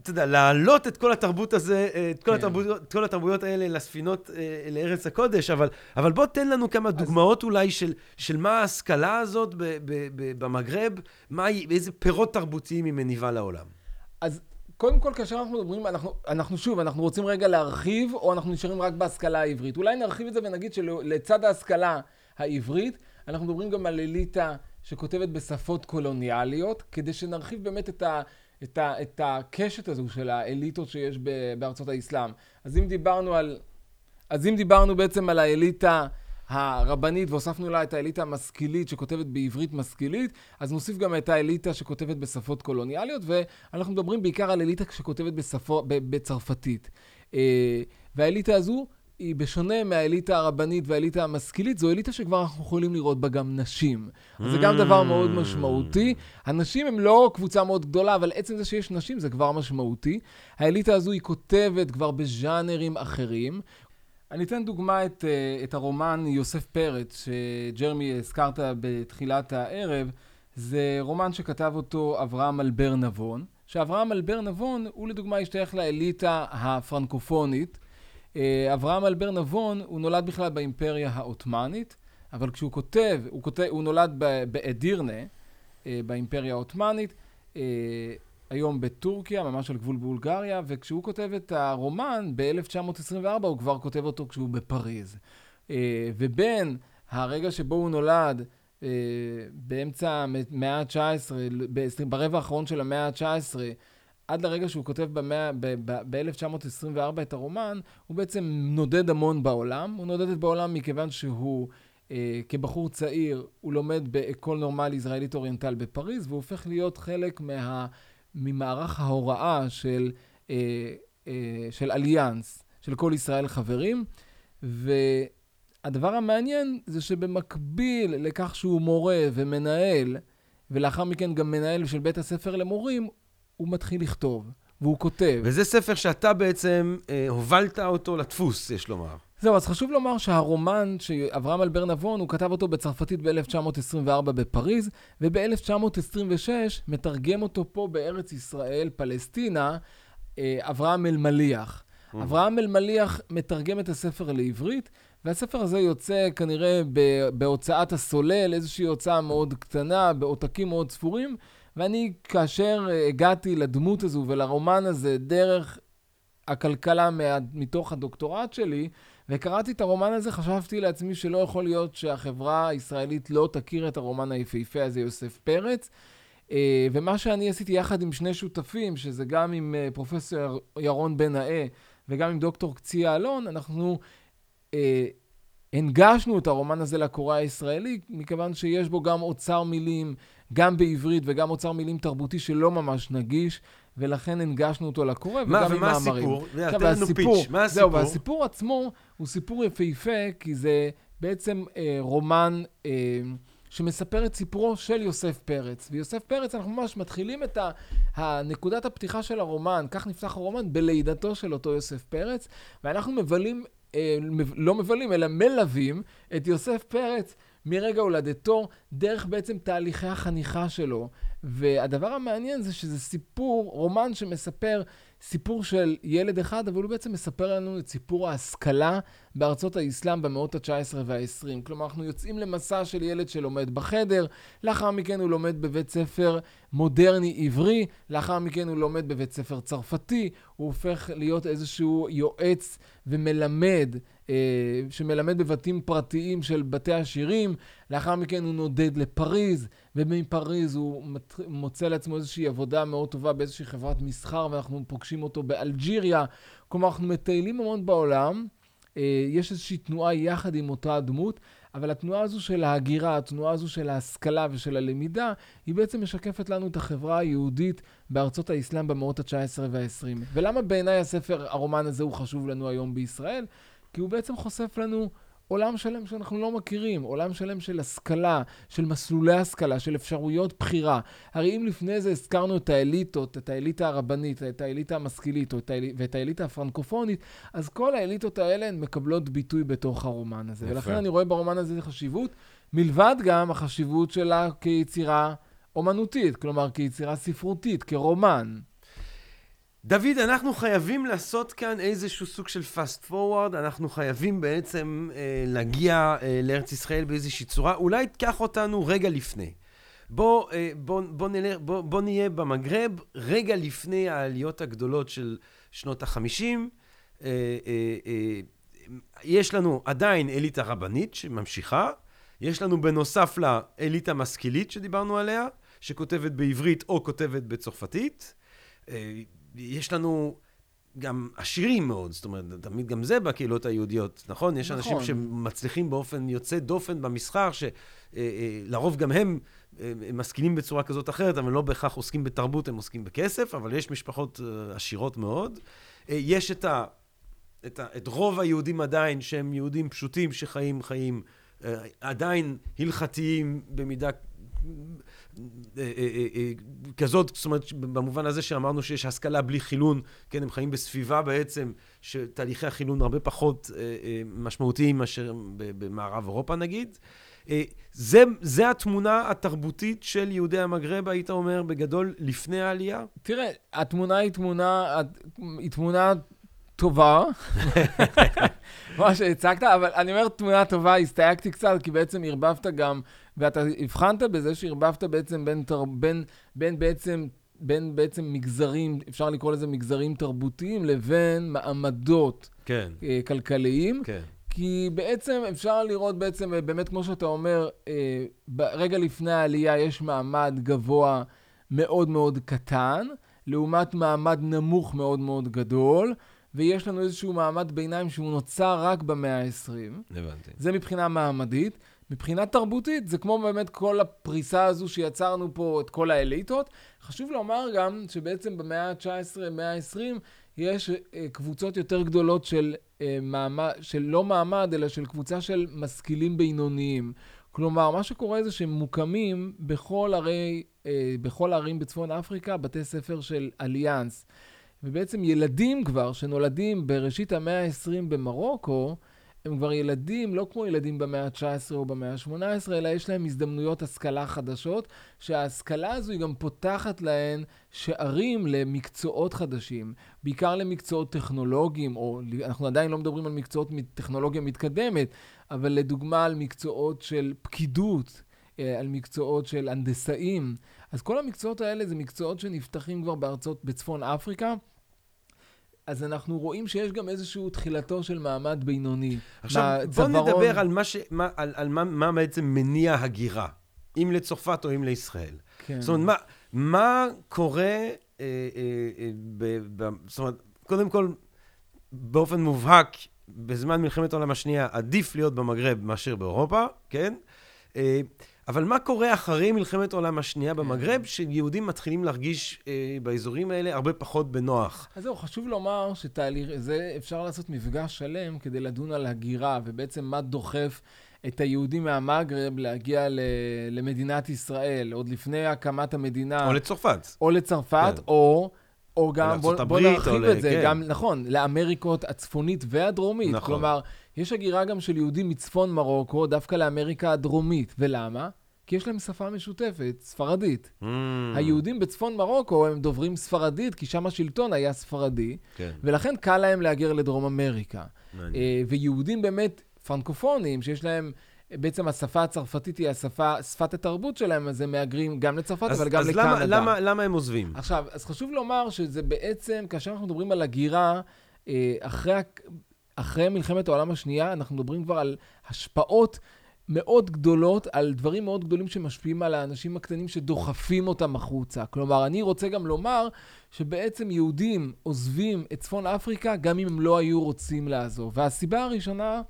אתה יודע, להעלות את כל התרבות הזה, אה, את כל, כן. התרבויות, את כל התרבויות האלה לספינות אה, לארץ הקודש, אבל, אבל בוא תן לנו כמה אז... דוגמאות אולי של, של מה ההשכלה הזאת ב, ב, ב, במגרב, מה, איזה פירות תרבותיים היא מניבה לעולם. אז קודם כל, כאשר אנחנו מדברים, אנחנו, אנחנו שוב, אנחנו רוצים רגע להרחיב, או אנחנו נשארים רק בהשכלה העברית. אולי נרחיב את זה ונגיד שלצד ההשכלה העברית, אנחנו מדברים גם על אליטה שכותבת בשפות קולוניאליות, כדי שנרחיב באמת את ה... את, ה, את הקשת הזו של האליטות שיש בארצות האסלאם. אז אם דיברנו על... אז אם דיברנו בעצם על האליטה הרבנית והוספנו לה את האליטה המשכילית שכותבת בעברית משכילית, אז נוסיף גם את האליטה שכותבת בשפות קולוניאליות, ואנחנו מדברים בעיקר על אליטה שכותבת בשפו, בצרפתית. אה, והאליטה הזו היא בשונה מהאליטה הרבנית והאליטה המשכילית, זו אליטה שכבר אנחנו יכולים לראות בה גם נשים. אז זה גם דבר מאוד משמעותי. הנשים הן לא קבוצה מאוד גדולה, אבל עצם זה שיש נשים זה כבר משמעותי. האליטה הזו היא כותבת כבר בז'אנרים אחרים. אני אתן דוגמה את, אה, את הרומן יוסף פרץ, שג'רמי הזכרת בתחילת הערב. זה רומן שכתב אותו אברהם אלבר נבון, שאברהם אלבר נבון הוא לדוגמה השתייך לאליטה הפרנקופונית. אה, אברהם אלבר נבון, הוא נולד בכלל באימפריה העות'מאנית, אבל כשהוא כותב, הוא, כותב, הוא נולד באדירנה, אה, באימפריה העות'מאנית, אה, היום בטורקיה, ממש על גבול בולגריה, וכשהוא כותב את הרומן ב-1924, הוא כבר כותב אותו כשהוא בפריז. ובין הרגע שבו הוא נולד, באמצע המאה ה-19, ברבע האחרון של המאה ה-19, עד לרגע שהוא כותב ב-1924 את הרומן, הוא בעצם נודד המון בעולם. הוא נודד בעולם מכיוון שהוא, אה, כבחור צעיר, הוא לומד באקול נורמל ישראלית אוריינטל בפריז, והוא הופך להיות חלק מה, ממערך ההוראה של, אה, אה, של אליאנס, של כל ישראל חברים. והדבר המעניין זה שבמקביל לכך שהוא מורה ומנהל, ולאחר מכן גם מנהל של בית הספר למורים, הוא מתחיל לכתוב, והוא כותב. וזה ספר שאתה בעצם אה, הובלת אותו לדפוס, יש לומר. זהו, אז חשוב לומר שהרומן שאברהם אלבר נבון, הוא כתב אותו בצרפתית ב-1924 בפריז, וב-1926 מתרגם אותו פה בארץ ישראל, פלסטינה, אה, אברהם אלמליח. Mm. אברהם אלמליח מתרגם את הספר לעברית, והספר הזה יוצא כנראה בהוצאת הסולל, איזושהי הוצאה מאוד קטנה, בעותקים מאוד ספורים, ואני, כאשר הגעתי לדמות הזו ולרומן הזה דרך הכלכלה מה, מתוך הדוקטורט שלי, וקראתי את הרומן הזה, חשבתי לעצמי שלא יכול להיות שהחברה הישראלית לא תכיר את הרומן היפהפה הזה, יוסף פרץ. אה, ומה שאני עשיתי יחד עם שני שותפים, שזה גם עם אה, פרופסור ירון בן נאה וגם עם דוקטור קציה אלון, אנחנו אה, הנגשנו את הרומן הזה לקורא הישראלי, מכיוון שיש בו גם אוצר מילים, גם בעברית וגם אוצר מילים תרבותי שלא ממש נגיש, ולכן הנגשנו אותו לקורא וגם עם מאמרים. מה, ומה הסיפור? תן לנו פיץ', מה הסיפור? זהו, והסיפור עצמו הוא סיפור יפהפה, כי זה בעצם אה, רומן אה, שמספר את סיפורו של יוסף פרץ. ויוסף פרץ, אנחנו ממש מתחילים את נקודת הפתיחה של הרומן, כך נפתח הרומן, בלידתו של אותו יוסף פרץ, ואנחנו מבלים, אה, לא מבלים, אלא מלווים את יוסף פרץ. מרגע הולדתו, דרך בעצם תהליכי החניכה שלו, והדבר המעניין זה שזה סיפור, רומן שמספר סיפור של ילד אחד, אבל הוא בעצם מספר לנו את סיפור ההשכלה בארצות האסלאם במאות ה-19 וה-20. כלומר, אנחנו יוצאים למסע של ילד שלומד בחדר, לאחר מכן הוא לומד בבית ספר מודרני עברי, לאחר מכן הוא לומד בבית ספר צרפתי, הוא הופך להיות איזשהו יועץ ומלמד, שמלמד בבתים פרטיים של בתי עשירים, לאחר מכן הוא נודד לפריז, ומפריז הוא מוצא לעצמו איזושהי עבודה מאוד טובה באיזושהי חברת מסחר, ואנחנו פוגשים אותו באלג'יריה. כלומר, אנחנו מטיילים המון בעולם, אה, יש איזושהי תנועה יחד עם אותה הדמות, אבל התנועה הזו של ההגירה, התנועה הזו של ההשכלה ושל הלמידה, היא בעצם משקפת לנו את החברה היהודית בארצות האסלאם במאות ה-19 וה-20. ולמה בעיניי הספר, הרומן הזה הוא חשוב לנו היום בישראל? כי הוא בעצם חושף לנו עולם שלם שאנחנו לא מכירים, עולם שלם של השכלה, של מסלולי השכלה, של אפשרויות בחירה. הרי אם לפני זה הזכרנו את האליטות, את האליטה הרבנית, את האליטה המשכילית האל... ואת האליטה הפרנקופונית, אז כל האליטות האלה הן מקבלות ביטוי בתוך הרומן הזה. יפה. ולכן אני רואה ברומן הזה חשיבות, מלבד גם החשיבות שלה כיצירה אומנותית, כלומר כיצירה ספרותית, כרומן. דוד, אנחנו חייבים לעשות כאן איזשהו סוג של fast forward, אנחנו חייבים בעצם אה, להגיע אה, לארץ ישראל באיזושהי צורה. אולי תקח אותנו רגע לפני. בוא, אה, בוא, בוא, נלך, בוא, בוא נהיה במגרב רגע לפני העליות הגדולות של שנות החמישים. אה, אה, אה, יש לנו עדיין אליטה רבנית שממשיכה, יש לנו בנוסף לה אליטה משכילית שדיברנו עליה, שכותבת בעברית או כותבת בצרפתית. אה, יש לנו גם עשירים מאוד, זאת אומרת, תמיד גם זה בקהילות היהודיות, נכון? יש נכון. אנשים שמצליחים באופן יוצא דופן במסחר, שלרוב אה, אה, גם הם אה, משכילים בצורה כזאת או אחרת, אבל לא בהכרח עוסקים בתרבות, הם עוסקים בכסף, אבל יש משפחות עשירות מאוד. יש את, ה, את, ה, את רוב היהודים עדיין, שהם יהודים פשוטים, שחיים חיים עדיין הלכתיים במידה אה, אה, אה, כזאת, זאת אומרת, במובן הזה שאמרנו שיש השכלה בלי חילון, כן, הם חיים בסביבה בעצם, שתהליכי החילון הרבה פחות משמעותיים מאשר במערב אירופה נגיד. זה, זה התמונה התרבותית של יהודי המגרב, היית אומר, בגדול, לפני העלייה? תראה, התמונה היא תמונה, היא תמונה טובה, מה שהצגת, אבל אני אומר תמונה טובה, הסתייגתי קצת, כי בעצם ערבבת גם ואתה הבחנת בזה שערבבת בעצם בין, תר... בין, בין בעצם... בין בעצם מגזרים, אפשר לקרוא לזה מגזרים תרבותיים, לבין מעמדות כן. uh, כלכליים. כן. כי בעצם אפשר לראות בעצם, אה, באמת כמו שאתה אומר, uh, רגע לפני העלייה יש מעמד גבוה מאוד מאוד קטן, לעומת מעמד נמוך מאוד מאוד גדול, ויש לנו איזשהו מעמד ביניים שהוא נוצר רק במאה ה-20. הבנתי. זה מבחינה מעמדית. מבחינה תרבותית, זה כמו באמת כל הפריסה הזו שיצרנו פה, את כל האליטות. חשוב לומר גם שבעצם במאה ה-19, מאה ה-20, יש אה, קבוצות יותר גדולות של, אה, מעמד, של לא מעמד, אלא של קבוצה של משכילים בינוניים. כלומר, מה שקורה זה שמוקמים בכל ערי, אה, בכל הערים בצפון אפריקה בתי ספר של אליאנס. ובעצם ילדים כבר שנולדים בראשית המאה ה-20 במרוקו, הם כבר ילדים, לא כמו ילדים במאה ה-19 או במאה ה-18, אלא יש להם הזדמנויות השכלה חדשות, שההשכלה הזו היא גם פותחת להן שערים למקצועות חדשים, בעיקר למקצועות טכנולוגיים, או אנחנו עדיין לא מדברים על מקצועות טכנולוגיה מתקדמת, אבל לדוגמה על מקצועות של פקידות, אה, על מקצועות של הנדסאים. אז כל המקצועות האלה זה מקצועות שנפתחים כבר בארצות בצפון אפריקה. אז אנחנו רואים שיש גם איזשהו תחילתו של מעמד בינוני. עכשיו, בוא נדבר על, מה, ש, מה, על, על מה, מה בעצם מניע הגירה, אם לצרפת או אם לישראל. כן. זאת אומרת, מה, מה קורה, אה, אה, אה, ב, ב, זאת אומרת, קודם כל, באופן מובהק, בזמן מלחמת העולם השנייה, עדיף להיות במגרב מאשר באירופה, כן? אה, אבל מה קורה אחרי מלחמת העולם השנייה כן. במגרב, שיהודים מתחילים להרגיש אה, באזורים האלה הרבה פחות בנוח? אז זהו, חשוב לומר שתהליך, זה אפשר לעשות מפגש שלם כדי לדון על הגירה, ובעצם מה דוחף את היהודים מהמגרב להגיע ל, למדינת ישראל, עוד לפני הקמת המדינה. או לצרפת. או לצרפת, כן. או... או גם, בוא, בוא נרחיב את זה, כן. גם, נכון, לאמריקות הצפונית והדרומית. נכון. כלומר, יש הגירה גם של יהודים מצפון מרוקו, דווקא לאמריקה הדרומית. ולמה? כי יש להם שפה משותפת, ספרדית. Mm, היהודים בצפון מרוקו הם דוברים ספרדית, כי שם השלטון היה ספרדי, כן, ולכן קל להם להגר לדרום אמריקה. מעניין. אה, ויהודים באמת פרנקופונים, שיש להם, בעצם השפה הצרפתית היא השפה, שפת התרבות שלהם, אז הם מהגרים גם לצרפת, אז- אבל גם אז לקנדה. למה- למה- למה הם עוזבים? עכשיו, אז חשוב לומר שזה בעצם, כאשר אנחנו מדברים על הגירה, אה, אחרי, אחרי מלחמת העולם השנייה, אנחנו מדברים כבר על השפעות מאוד גדולות, על דברים מאוד גדולים שמשפיעים על האנשים הקטנים שדוחפים אותם החוצה. כלומר, אני רוצה גם לומר שבעצם יהודים עוזבים את צפון אפריקה גם אם הם לא היו רוצים לעזוב. והסיבה הראשונה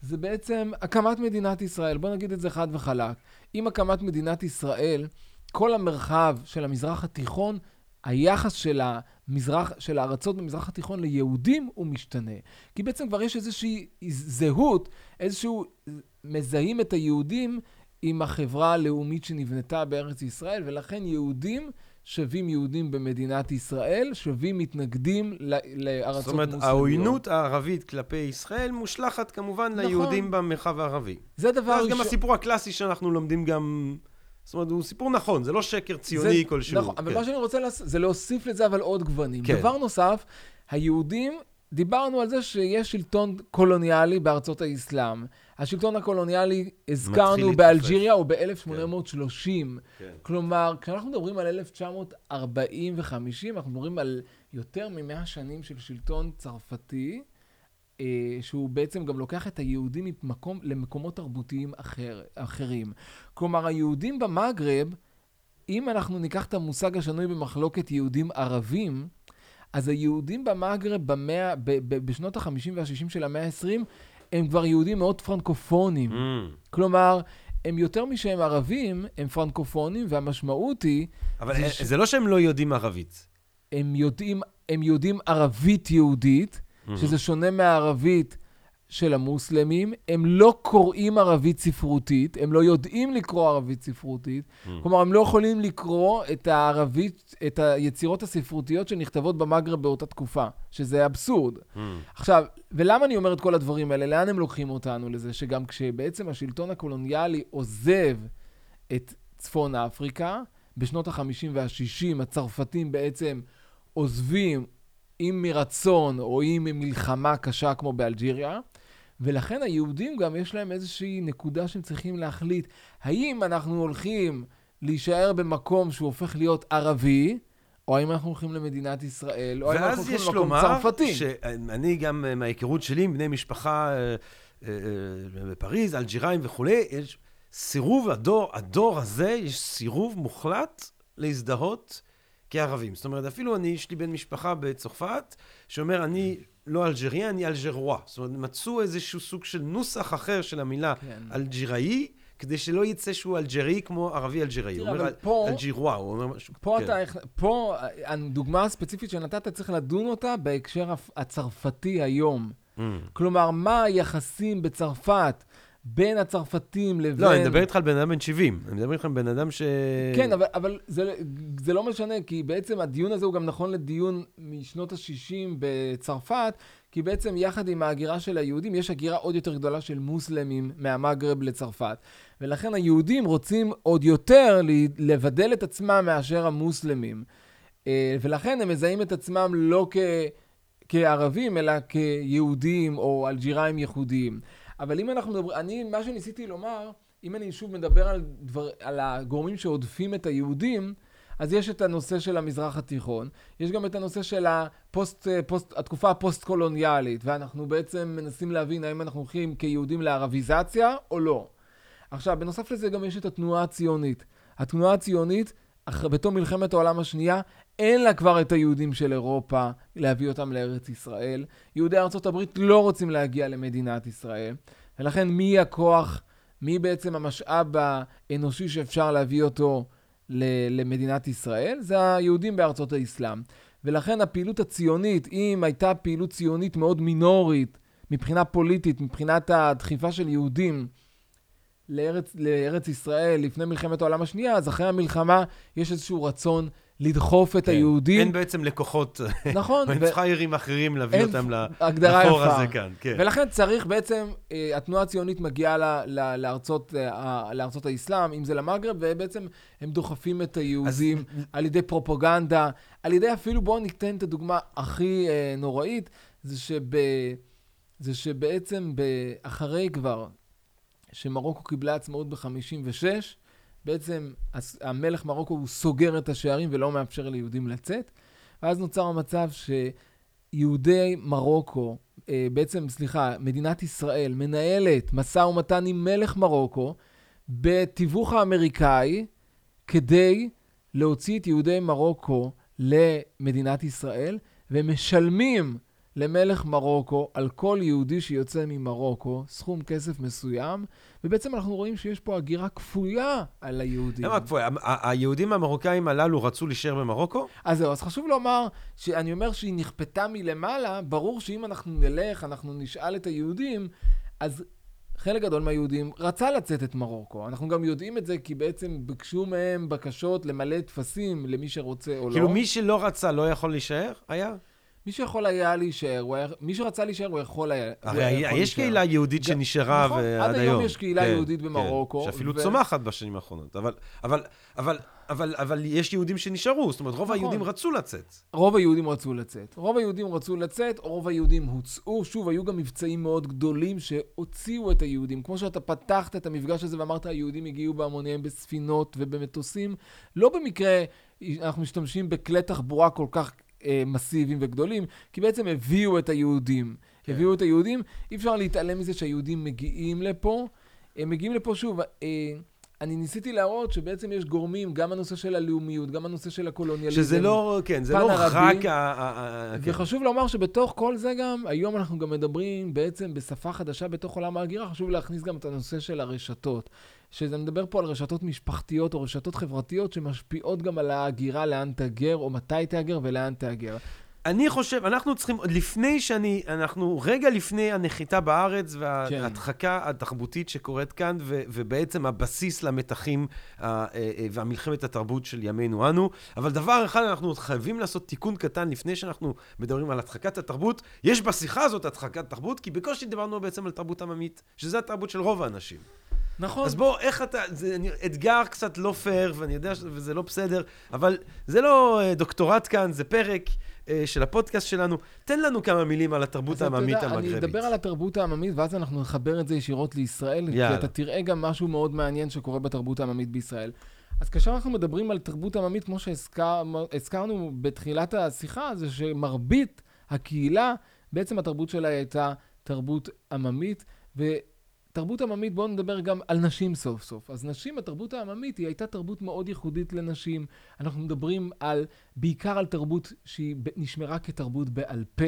זה בעצם הקמת מדינת ישראל. בוא נגיד את זה חד וחלק. עם הקמת מדינת ישראל, כל המרחב של המזרח התיכון, היחס של המזרח, של הארצות במזרח התיכון ליהודים הוא משתנה. כי בעצם כבר יש איזושהי זהות, איזשהו, מזהים את היהודים עם החברה הלאומית שנבנתה בארץ ישראל, ולכן יהודים שווים יהודים במדינת ישראל, שווים מתנגדים ל- לארצות זאת אומרת, מוסלמיות. העוינות הערבית כלפי ישראל מושלכת כמובן נכון. ליהודים במרחב הערבי. זה דבר ואז גם ראשון. הסיפור הקלאסי שאנחנו לומדים גם... זאת אומרת, הוא סיפור נכון, זה לא שקר ציוני זה- כלשהו. נכון, אבל כן. מה שאני רוצה לעשות, זה להוסיף לזה אבל עוד גוונים. כן. דבר נוסף, היהודים, דיברנו על זה שיש שלטון קולוניאלי בארצות האסלאם. השלטון הקולוניאלי, הזכרנו. באלג'יריה, הוא ב-1830. כן. כלומר, כשאנחנו מדברים על 1940 ו-50, אנחנו מדברים על יותר מ-100 שנים של שלטון צרפתי, שהוא בעצם גם לוקח את היהודים ממקום, למקומות תרבותיים אחר, אחרים. כלומר, היהודים במגרב, אם אנחנו ניקח את המושג השנוי במחלוקת יהודים ערבים, אז היהודים במגרב במאה, ב, ב, בשנות ה-50 וה-60 של המאה ה-20, הם כבר יהודים מאוד פרנקופונים. Mm, כלומר, הם יותר משהם ערבים, הם פרנקופונים, והמשמעות היא, אבל זה אה, ש- זה לא שהם לא יודעים ערבית. הם יודעים, הם יודעים ערבית יהודית, שזה שונה מהערבית של המוסלמים, הם לא קוראים ערבית ספרותית, הם לא יודעים לקרוא ערבית ספרותית, כלומר, הם לא יכולים לקרוא את הערבית, את היצירות הספרותיות שנכתבות במגרב באותה תקופה, שזה אבסורד. Mm, עכשיו, ולמה אני אומר את כל הדברים האלה? לאן הם לוקחים אותנו לזה? שגם כשבעצם השלטון הקולוניאלי עוזב את צפון אפריקה, בשנות ה-50 וה-60 הצרפתים בעצם עוזבים אם מרצון או אם ממלחמה קשה כמו באלג'יריה, ולכן היהודים גם יש להם איזושהי נקודה שהם צריכים להחליט, האם אנחנו הולכים להישאר במקום שהוא הופך להיות ערבי, או האם אנחנו הולכים למדינת ישראל, או האם אנחנו ואז הולכים יש למקום לומר, צרפתי. שאני גם אה, מההיכרות שלי עם בני משפחה אה, אה, אה, בפריז, אלג'יראים וכולי, יש סירוב, הדור, הדור הזה, יש סירוב מוחלט להזדהות כערבים. זאת אומרת, אפילו אני, יש לי בן משפחה בצרפת, שאומר, אני לא אלג'ירי, אני אלג'רוע. זאת אומרת, מצאו איזשהו סוג של נוסח אחר של המילה כן. אלג'יראי, כדי שלא יצא שהוא אלג'ירי כמו ערבי אלג'יראי. הוא אומר פה- אלג'ירוע, הוא אומר משהו. פה כן. אתה, פה, הדוגמה הספציפית שנתת, צריך לדון אותה בהקשר הצרפתי היום. Mm. כלומר, מה היחסים בצרפת בין הצרפתים לבין... לא, אני מדבר איתך על בן אדם בן 70. אני מדבר איתך על בן אדם ש... כן, אבל, אבל זה, זה לא משנה, כי בעצם הדיון הזה הוא גם נכון לדיון משנות ה-60 בצרפת, כי בעצם יחד עם ההגירה של היהודים, יש הגירה עוד יותר גדולה של מוסלמים מהמגרב לצרפת. ולכן היהודים רוצים עוד יותר לבדל את עצמם מאשר המוסלמים. אה, ולכן הם מזהים את עצמם לא כ... כערבים, אלא כיהודים או אלג'יראים ייחודיים. אבל אם אנחנו מדברים, אני, מה שניסיתי לומר, אם אני שוב מדבר על, דבר, על הגורמים שהודפים את היהודים, אז יש את הנושא של המזרח התיכון, יש גם את הנושא של הפוסט, פוסט, התקופה הפוסט-קולוניאלית, ואנחנו בעצם מנסים להבין האם אנחנו הולכים כיהודים לערביזציה או לא. עכשיו, בנוסף לזה גם יש את התנועה הציונית. התנועה הציונית, אח- בתום מלחמת העולם השנייה, אין לה כבר את היהודים של אירופה להביא אותם לארץ ישראל. יהודי הברית לא רוצים להגיע למדינת ישראל, ולכן מי הכוח, מי בעצם המשאב האנושי שאפשר להביא אותו למדינת ישראל? זה היהודים בארצות האסלאם. ולכן הפעילות הציונית, אם הייתה פעילות ציונית מאוד מינורית מבחינה פוליטית, מבחינת הדחיפה של יהודים לארץ, לארץ ישראל לפני מלחמת העולם השנייה, אז אחרי המלחמה יש איזשהו רצון לדחוף את כן. היהודים. אין בעצם לקוחות, נכון. אין ו- פריירים אחרים להביא אין אותם לחור. הזה כאן, כן. ולכן צריך בעצם, אה, התנועה הציונית מגיעה ל, ל, לארצות, אה, לארצות האסלאם, אם זה למגרב, ובעצם הם דוחפים את היהודים על ידי פרופגנדה, על ידי אפילו, בואו ניתן את הדוגמה הכי אה, נוראית, זה, שב, זה שבעצם אחרי כבר שמרוקו קיבלה עצמאות ב-56, בעצם המלך מרוקו הוא סוגר את השערים ולא מאפשר ליהודים לצאת, ואז נוצר המצב שיהודי מרוקו, אה, בעצם, סליחה, מדינת ישראל מנהלת משא ומתן עם מלך מרוקו בתיווך האמריקאי כדי להוציא את יהודי מרוקו למדינת ישראל, ומשלמים למלך מרוקו על כל יהודי שיוצא ממרוקו סכום כסף מסוים, ובעצם אנחנו רואים שיש פה הגירה כפויה על היהודים. למה כפוי? ה- ה- היהודים המרוקאים הללו רצו להישאר במרוקו? אז זהו, אז חשוב לומר, שאני אומר שהיא נכפתה מלמעלה, ברור שאם אנחנו נלך, אנחנו נשאל את היהודים, אז חלק גדול מהיהודים רצה לצאת את מרוקו. אנחנו גם יודעים את זה כי בעצם ביקשו מהם בקשות למלא טפסים למי שרוצה או כאילו לא. מי שלא רצה לא יכול להישאר? היה? מי שיכול היה להישאר. מי שרצה להישאר, הוא יכול היה... הרי יש. קהילה יהודית שנשארה נכון, עד היום. היום יש קהילה כן, יהודית כן, במרוקו, שאפילו צומחת בשנים האחרונות. אבל- אבל- אבל- אבל אבל יש יהודים שנשארו, זאת אומרת, רוב נכון. היהודים רצו לצאת. רוב היהודים רצו לצאת. רוב היהודים רצו לצאת, רוב היהודים הוצאו. שוב, היו גם מבצעים מאוד גדולים שהוציאו את היהודים. כמו שאתה פתחת את המפגש הזה ואמרת, היהודים הגיעו בהמוניהם בספינות ובמטוסים. לא במקרה אנחנו משתמשים בכלי תחבורה כל כך אה, מסיביים וגדולים, כי בעצם הביאו את היהודים. כן. הביאו את היהודים. אי אפשר להתעלם מזה שהיהודים מגיעים לפה. הם מגיעים לפה שוב. אה, אני ניסיתי להראות שבעצם יש גורמים, גם הנושא של הלאומיות, גם הנושא של הקולוניאליזם. שזה לא, כן, זה לא ערבי. רק ה... כן. וחשוב לומר שבתוך כל זה גם, היום אנחנו גם מדברים בעצם בשפה חדשה בתוך עולם ההגירה, חשוב להכניס גם את הנושא של הרשתות. שזה מדבר פה על רשתות משפחתיות או רשתות חברתיות שמשפיעות גם על ההגירה, לאן תגר, או מתי תהגר ולאן תהגר. אני חושב, אנחנו צריכים, לפני שאני, אנחנו רגע לפני הנחיתה בארץ וההדחקה התרבותית שקורית כאן, ו, ובעצם הבסיס למתחים אה, אה, והמלחמת התרבות של ימינו אנו. אבל דבר אחד, אנחנו עוד חייבים לעשות תיקון קטן לפני שאנחנו מדברים על הדחקת התרבות. יש בשיחה הזאת הדחקת תרבות, כי בקושי דיברנו בעצם על תרבות עממית, שזה התרבות של רוב האנשים. נכון. אז בוא, איך אתה, זה אני- אתגר קצת לא פייר, ואני יודע שזה לא בסדר, אבל זה לא אה, דוקטורט כאן, זה פרק אה, של הפודקאסט שלנו. תן לנו כמה מילים על התרבות העממית יודע, המגרבית. אני אדבר על התרבות העממית, ואז אנחנו נחבר את זה ישירות לישראל, כי יאללה. אתה תראה גם משהו מאוד מעניין שקורה בתרבות העממית בישראל. אז כאשר אנחנו מדברים על תרבות עממית, כמו שהזכרנו בתחילת השיחה, זה שמרבית הקהילה, בעצם התרבות שלה הייתה תרבות עממית, ותרבות עממית, בואו נדבר גם על נשים סוף סוף. אז נשים, התרבות העממית, היא הייתה תרבות מאוד ייחודית לנשים. אנחנו מדברים על, בעיקר על תרבות שהיא נשמרה כתרבות בעל פה,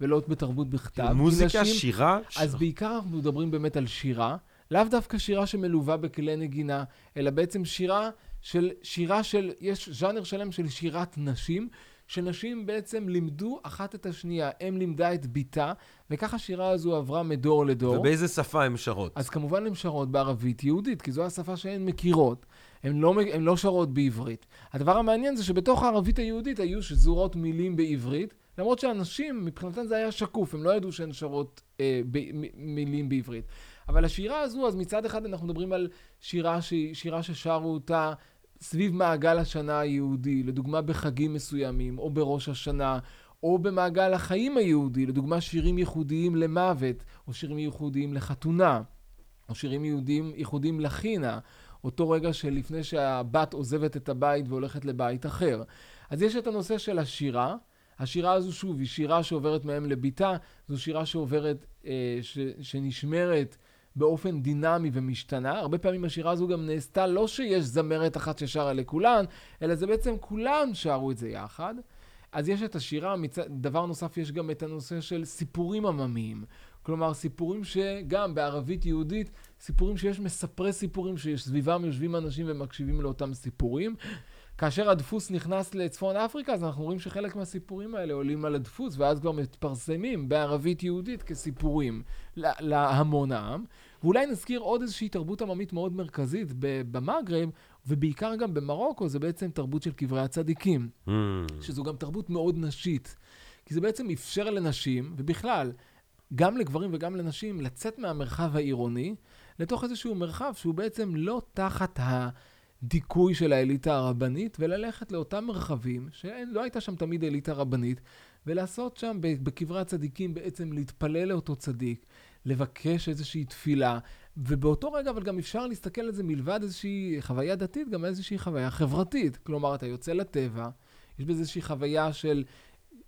ולא בתרבות בכתב. מוזיקה, נשים- שירה? אז בעיקר אנחנו מדברים באמת על שירה, לאו דווקא שירה שמלווה בכלי נגינה, אלא בעצם שירה של, שירה של, יש ז'אנר שלם של שירת נשים, שנשים בעצם לימדו אחת את השנייה. אם לימדה את בתה, וככה השירה הזו עברה מדור לדור. ובאיזה שפה הן שרות? אז כמובן הן שרות בערבית יהודית, כי זו השפה שהן מכירות. הן לא, הן לא שרות בעברית. הדבר המעניין זה שבתוך הערבית היהודית היו שזורות מילים בעברית, למרות שהנשים, מבחינתן זה היה שקוף, הם לא ידעו שהן שרות אה, ב, מ, מילים בעברית. אבל השירה הזו, אז מצד אחד אנחנו מדברים על שירה, ש, שירה ששרו אותה סביב מעגל השנה היהודי, לדוגמה בחגים מסוימים, או בראש השנה, או במעגל החיים היהודי, לדוגמה שירים ייחודיים למוות, או שירים ייחודיים לחתונה, או שירים יהודיים ייחודיים לחינה, אותו רגע שלפני שהבת עוזבת את הבית והולכת לבית אחר. אז יש את הנושא של השירה. השירה הזו, שוב, היא שירה שעוברת מהם לביתה, זו שירה שעוברת, אה, ש, שנשמרת באופן דינמי ומשתנה. הרבה פעמים השירה הזו גם נעשתה לא שיש זמרת אחת ששרה לכולן, אלא זה בעצם כולן שרו את זה יחד. אז יש את השירה, מצ... דבר נוסף יש גם את הנושא של סיפורים עממיים. כלומר, סיפורים שגם בערבית יהודית, סיפורים שיש מספרי סיפורים שסביבם יושבים אנשים ומקשיבים לאותם סיפורים. כאשר הדפוס נכנס לצפון אפריקה, אז אנחנו רואים שחלק מהסיפורים האלה עולים על הדפוס, ואז כבר מתפרסמים בערבית יהודית כסיפורים לה- להמון העם. ואולי נזכיר עוד איזושהי תרבות עממית מאוד מרכזית במגרב, ובעיקר גם במרוקו, זה בעצם תרבות של קברי הצדיקים, Mm. שזו גם תרבות מאוד נשית. כי זה בעצם אפשר לנשים, ובכלל, גם לגברים וגם לנשים, לצאת מהמרחב העירוני לתוך איזשהו מרחב שהוא בעצם לא תחת הדיכוי של האליטה הרבנית, וללכת לאותם מרחבים, שלא הייתה שם תמיד אליטה רבנית, ולעשות שם בקברי הצדיקים בעצם להתפלל לאותו צדיק, לבקש איזושהי תפילה, ובאותו רגע אבל גם אפשר להסתכל על זה מלבד איזושהי חוויה דתית, גם איזושהי חוויה חברתית. כלומר, אתה יוצא לטבע, יש בזה איזושהי חוויה של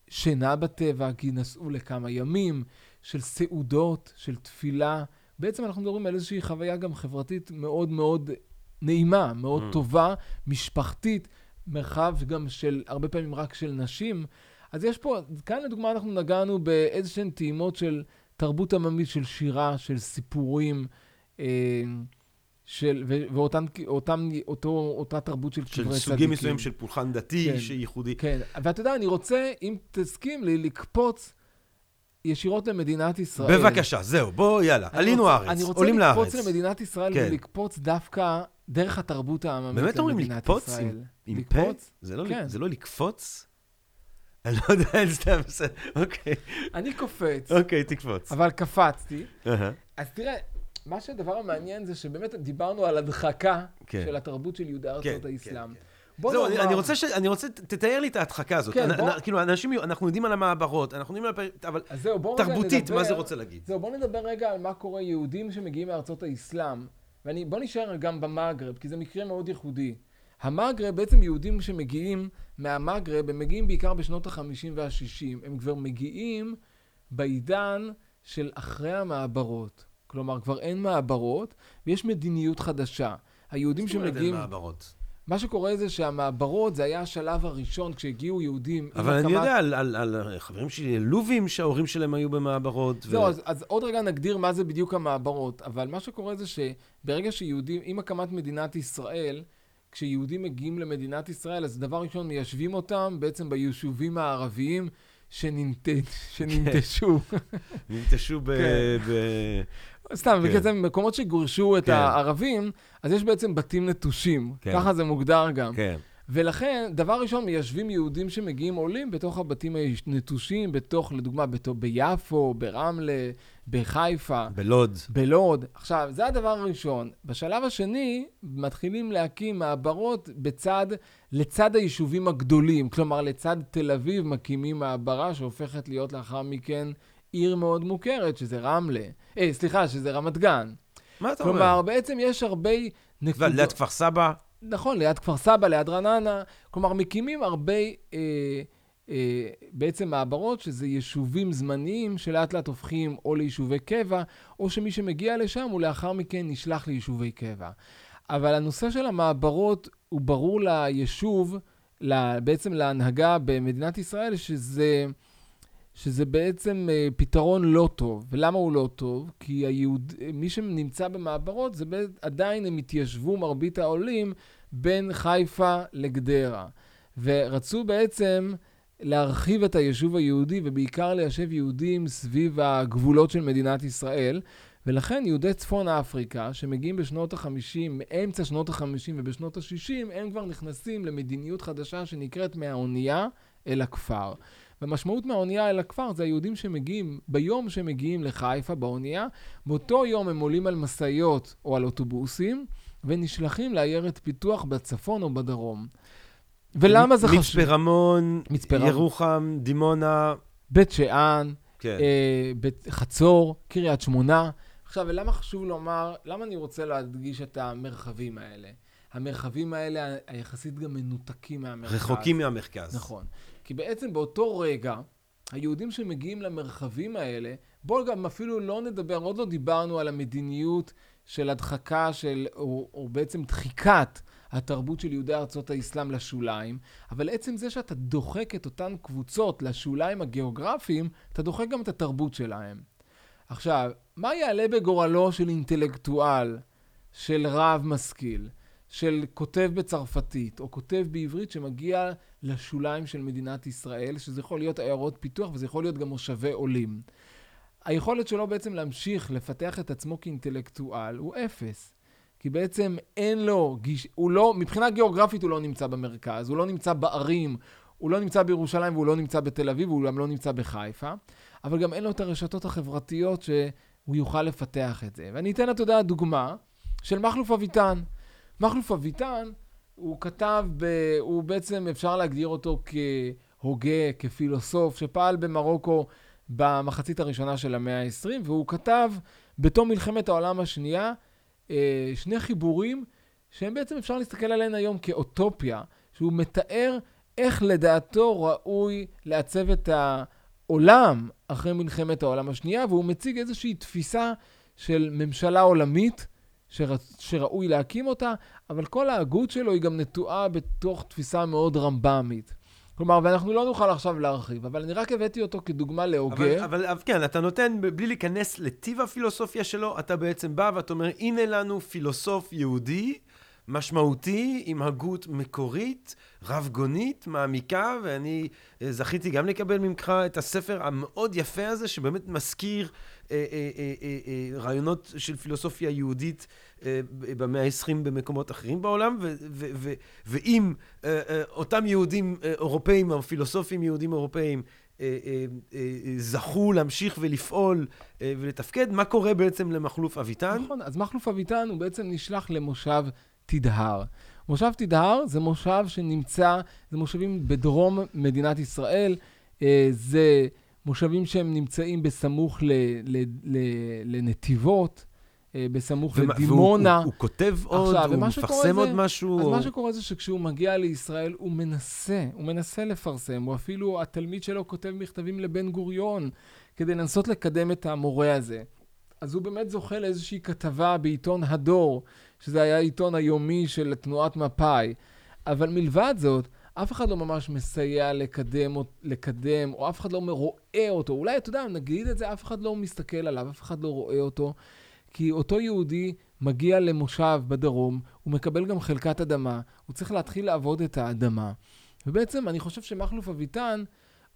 שינה בטבע, כי נסעו לכמה ימים, של סעודות, של תפילה. בעצם אנחנו מדברים על איזושהי חוויה גם חברתית מאוד מאוד נעימה, מאוד Mm. טובה, משפחתית, מרחב גם של, הרבה פעמים רק של נשים. אז יש פה, כאן לדוגמה אנחנו נגענו באיזשהן טעימות של תרבות עממית, של שירה, של סיפורים, אה, של, ו- ואותן, אותם, אותו, אותה תרבות של של קברי סוגים צדיקים. מסוימים של פולחן דתי, כן. שייחודי. כן, ואתה יודע, אני רוצה, אם תסכים לי, לקפוץ ישירות למדינת ישראל. בבקשה, זהו, בוא, יאללה, אני עלינו רוצה- ארץ, אני רוצה עולים לארץ. לקפוץ למדינת ישראל כן. ולקפוץ דווקא דרך התרבות העממית באמת אומרים למדינת לקפוץ ישראל. עם פה? לקפוץ? זה לא, כן. זה לא לקפוץ? אני לא יודע, סתם, בסדר, אוקיי, אני קופץ, אוקיי, תקפוץ. אבל קפצתי. אז תראה, מה שהדבר המעניין זה שבאמת דיברנו על הדחקה כן. של התרבות של יהודי כן, ארצות כן, האסלאם. כן. בוא זהו, אני- נאמר- אני רוצה ש... אני רוצה, תתאר לי את ההדחקה הזאת. כן, אנ- בוא- כאילו, אנשים, אנחנו יודעים על המעברות, אנחנו יודעים על... הפ- אבל זהו, תרבותית, נדבר- מה זה רוצה להגיד? זהו, בואו נדבר רגע על מה קורה יהודים שמגיעים מארצות האסלאם. ובואו נשאר גם במגרב, כי זה מקרה מאוד ייחודי. המגרב, בעצם יהודים שמגיעים מהמגרב, הם מגיעים בעיקר בשנות ה-50 וה-60. הם כבר מגיעים בעידן של אחרי המעברות. כלומר, כבר אין מעברות, ויש מדיניות חדשה. היהודים זאת אומרת, אין שמגיעים... מעברות. מה שקורה זה שהמעברות זה היה השלב הראשון כשהגיעו יהודים. אבל אני יודע על- על על חברים שלי, לובים שההורים שלהם היו במעברות. ו- זהו, אז, אז עוד רגע נגדיר מה זה בדיוק המעברות. אבל מה שקורה זה שברגע שיהודים, עם הקמת מדינת ישראל, כשיהודים מגיעים למדינת ישראל, אז דבר ראשון מיישבים אותם בעצם ביישובים הערביים שננט... שננטשו. ננטשו ב... סתם, כן. בעצם מקומות שגורשו את כן. הערבים, אז יש בעצם בתים נטושים. כן. ככה זה מוגדר גם. כן. ולכן, דבר ראשון, מיישבים יהודים שמגיעים עולים בתוך הבתים הנטושים, בתוך, לדוגמה, בתוך, ביפו, ברמלה, בחיפה, בלוד. בלוד. עכשיו, זה הדבר הראשון. בשלב השני, מתחילים להקים מעברות בצד, לצד היישובים הגדולים. כלומר, לצד תל אביב מקימים מעברה שהופכת להיות לאחר מכן עיר מאוד מוכרת, שזה רמלה. אה, סליחה, שזה רמת גן. מה אתה אומר? כלומר, בעצם יש הרבה נקודות... וליד כפר סבא? נכון, ליד כפר סבא, ליד רעננה. כלומר, מקימים הרבה אה, אה, בעצם מעברות, שזה יישובים זמניים שלאט לאט הופכים או ליישובי קבע, או שמי שמגיע לשם הוא לאחר מכן נשלח ליישובי קבע. אבל הנושא של המעברות הוא ברור ליישוב, בעצם להנהגה במדינת ישראל, שזה... שזה בעצם אה, פתרון לא טוב. ולמה הוא לא טוב? כי היהוד... מי שנמצא במעברות, זה עדיין הם התיישבו, מרבית העולים, בין חיפה לגדרה. ורצו בעצם להרחיב את היישוב היהודי, ובעיקר ליישב יהודים סביב הגבולות של מדינת ישראל. ולכן יהודי צפון אפריקה, שמגיעים בשנות ה-50, מאמצע שנות ה-50 ובשנות ה-60, הם כבר נכנסים למדיניות חדשה שנקראת מהאונייה אל הכפר. והמשמעות מהאונייה אל הכפר זה היהודים שמגיעים, ביום שהם מגיעים לחיפה באונייה, באותו יום הם עולים על משאיות או על אוטובוסים, ונשלחים לעיירת פיתוח בצפון או בדרום. ולמה זה חשוב? מצפה רמון. ירוחם, דימונה. בית שאן, כן. אה, בית חצור, קריית שמונה. עכשיו, ולמה חשוב לומר, למה אני רוצה להדגיש את המרחבים האלה? המרחבים האלה היחסית גם מנותקים מהמרכז. רחוקים מהמרכז. נכון. כי בעצם באותו רגע, היהודים שמגיעים למרחבים האלה, בואו גם אפילו לא נדבר, עוד לא דיברנו על המדיניות של הדחקה של, או, או בעצם דחיקת התרבות של יהודי ארצות האסלאם לשוליים, אבל עצם זה שאתה דוחק את אותן קבוצות לשוליים הגיאוגרפיים, אתה דוחק גם את התרבות שלהם. עכשיו, מה יעלה בגורלו של אינטלקטואל, של רב משכיל, של כותב בצרפתית, או כותב בעברית שמגיע לשוליים של מדינת ישראל, שזה יכול להיות עיירות פיתוח וזה יכול להיות גם מושבי עולים. היכולת שלו בעצם להמשיך לפתח את עצמו כאינטלקטואל הוא אפס. כי בעצם אין לו, גיש, הוא לא, מבחינה גיאוגרפית הוא לא נמצא במרכז, הוא לא נמצא בערים, הוא לא נמצא בירושלים והוא לא נמצא בתל אביב, והוא גם לא נמצא בחיפה, אבל גם אין לו את הרשתות החברתיות שהוא יוכל לפתח את זה. ואני אתן, אתה יודע, דוגמה של מכלוף אביטן. מכלוף אביטן, הוא כתב, ב, הוא בעצם, אפשר להגדיר אותו כהוגה, כפילוסוף, שפעל במרוקו במחצית הראשונה של המאה ה-20, והוא כתב בתום מלחמת העולם השנייה אה, שני חיבורים שהם בעצם אפשר להסתכל עליהם היום כאוטופיה, שהוא מתאר איך לדעתו ראוי לעצב את העולם אחרי מלחמת העולם השנייה, והוא מציג איזושהי תפיסה של ממשלה עולמית שרא, שראוי להקים אותה, אבל כל ההגות שלו היא גם נטועה בתוך תפיסה מאוד רמב"מית. כלומר, ואנחנו לא נוכל עכשיו להרחיב, אבל אני רק הבאתי אותו כדוגמה להוגה. אבל, אבל, אבל כן, אתה נותן, בלי להיכנס לטיב הפילוסופיה שלו, אתה בעצם בא ואתה אומר, הנה לנו פילוסוף יהודי משמעותי, עם הגות מקורית, רב-גונית, מעמיקה, ואני אה, זכיתי גם לקבל ממך את הספר המאוד יפה הזה, שבאמת מזכיר אה, אה, אה, רעיונות של פילוסופיה יהודית אה, במאה ה-20 במקומות אחרים בעולם, ואם אותם יהודים אירופאים, או פילוסופים יהודים אירופאים, זכו להמשיך ולפעול ולתפקד, מה קורה בעצם למחלוף אביטן? נכון, אז מכלוף אביטן הוא בעצם נשלח למושב תדהר. מושב תדהר זה מושב שנמצא, זה מושבים בדרום מדינת ישראל, זה מושבים שהם נמצאים בסמוך ל, ל, ל, לנתיבות, אה, בסמוך ומה- לדימונה. והוא- הוא, הוא כותב עוד, עכשיו, הוא מפרסם זה- עוד משהו? אז או- מה שקורה זה שכשהוא מגיע לישראל, הוא מנסה, הוא מנסה לפרסם, הוא אפילו, התלמיד שלו כותב מכתבים לבן גוריון כדי לנסות לקדם את המורה הזה. אז הוא באמת זוכה לאיזושהי כתבה בעיתון הדור, שזה היה העיתון היומי של תנועת מפא"י. אבל מלבד זאת, אף אחד לא ממש מסייע לקדם, לקדם, או אף אחד לא רואה אותו. אולי, אתה יודע, נגיד את זה, אף אחד לא מסתכל עליו, אף אחד לא רואה אותו. כי אותו יהודי מגיע למושב בדרום, הוא מקבל גם חלקת אדמה, הוא צריך להתחיל לעבוד את האדמה. ובעצם אני חושב שמכלוף אביטן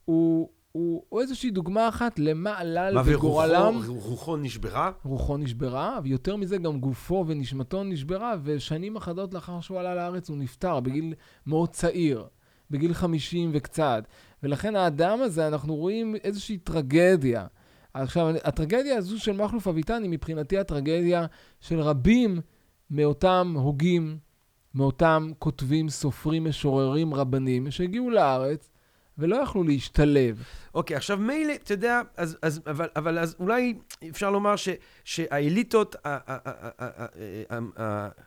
הוא, הוא, הוא איזושהי דוגמה אחת למה עלה מה, בגורלם. ורוחו רוחו נשברה? רוחו נשברה, ויותר מזה גם גופו ונשמתו נשברה, ושנים אחדות לאחר שהוא עלה לארץ הוא נפטר בגיל מאוד צעיר, בגיל 50 וקצת. ולכן האדם הזה, אנחנו רואים איזושהי טרגדיה. עכשיו, הטרגדיה הזו של מכלוף אביטן היא מבחינתי הטרגדיה של רבים מאותם הוגים, מאותם כותבים, סופרים, משוררים, רבנים, שהגיעו לארץ ולא יכלו להשתלב. אוקיי, עכשיו מילא, אתה יודע, אז, אז, אבל, אבל אז אולי אפשר לומר ש, שהאליטות,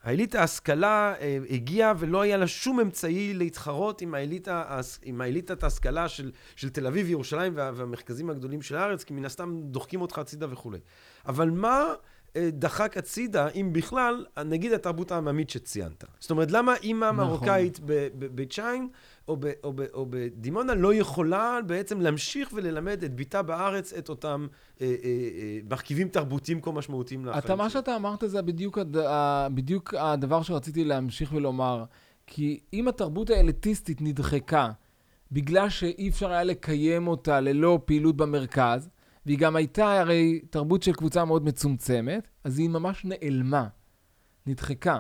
האליטה ההשכלה אה, הגיעה ולא היה לה שום אמצעי להתחרות עם, האליטה, עם האליטת ההשכלה של, של תל אביב, ירושלים וה, והמרכזים הגדולים של הארץ, כי מן הסתם דוחקים אותך הצידה וכולי. אבל מה אה, דחק הצידה, אם בכלל, נגיד התרבות העממית שציינת? זאת אומרת, למה אימא נכון. מרוקאית בבית שיין או, ב, או, ב, או בדימונה לא יכולה בעצם להמשיך וללמד את ביתה בארץ את אותם אה, אה, אה, מרכיבים תרבותיים כה משמעותיים לחיים אתה, מה. שאתה אמרת זה בדיוק, הד... בדיוק הדבר שרציתי להמשיך ולומר. כי אם התרבות האליטיסטית נדחקה בגלל שאי אפשר היה לקיים אותה ללא פעילות במרכז, והיא גם הייתה הרי תרבות של קבוצה מאוד מצומצמת, אז היא ממש נעלמה, נדחקה.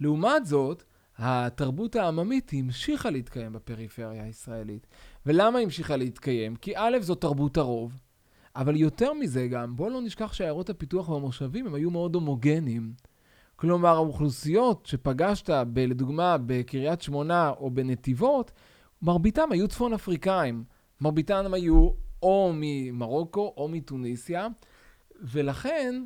לעומת זאת, התרבות העממית המשיכה להתקיים בפריפריה הישראלית. ולמה המשיכה להתקיים? כי א', זו תרבות הרוב, אבל יותר מזה גם, בואו לא נשכח שעיירות הפיתוח והמושבים הם היו מאוד הומוגניים. כלומר, האוכלוסיות שפגשת, ב, לדוגמה, בקריית שמונה או בנתיבות, מרביתם היו צפון אפריקאים. מרביתם היו או ממרוקו או מתוניסיה, ולכן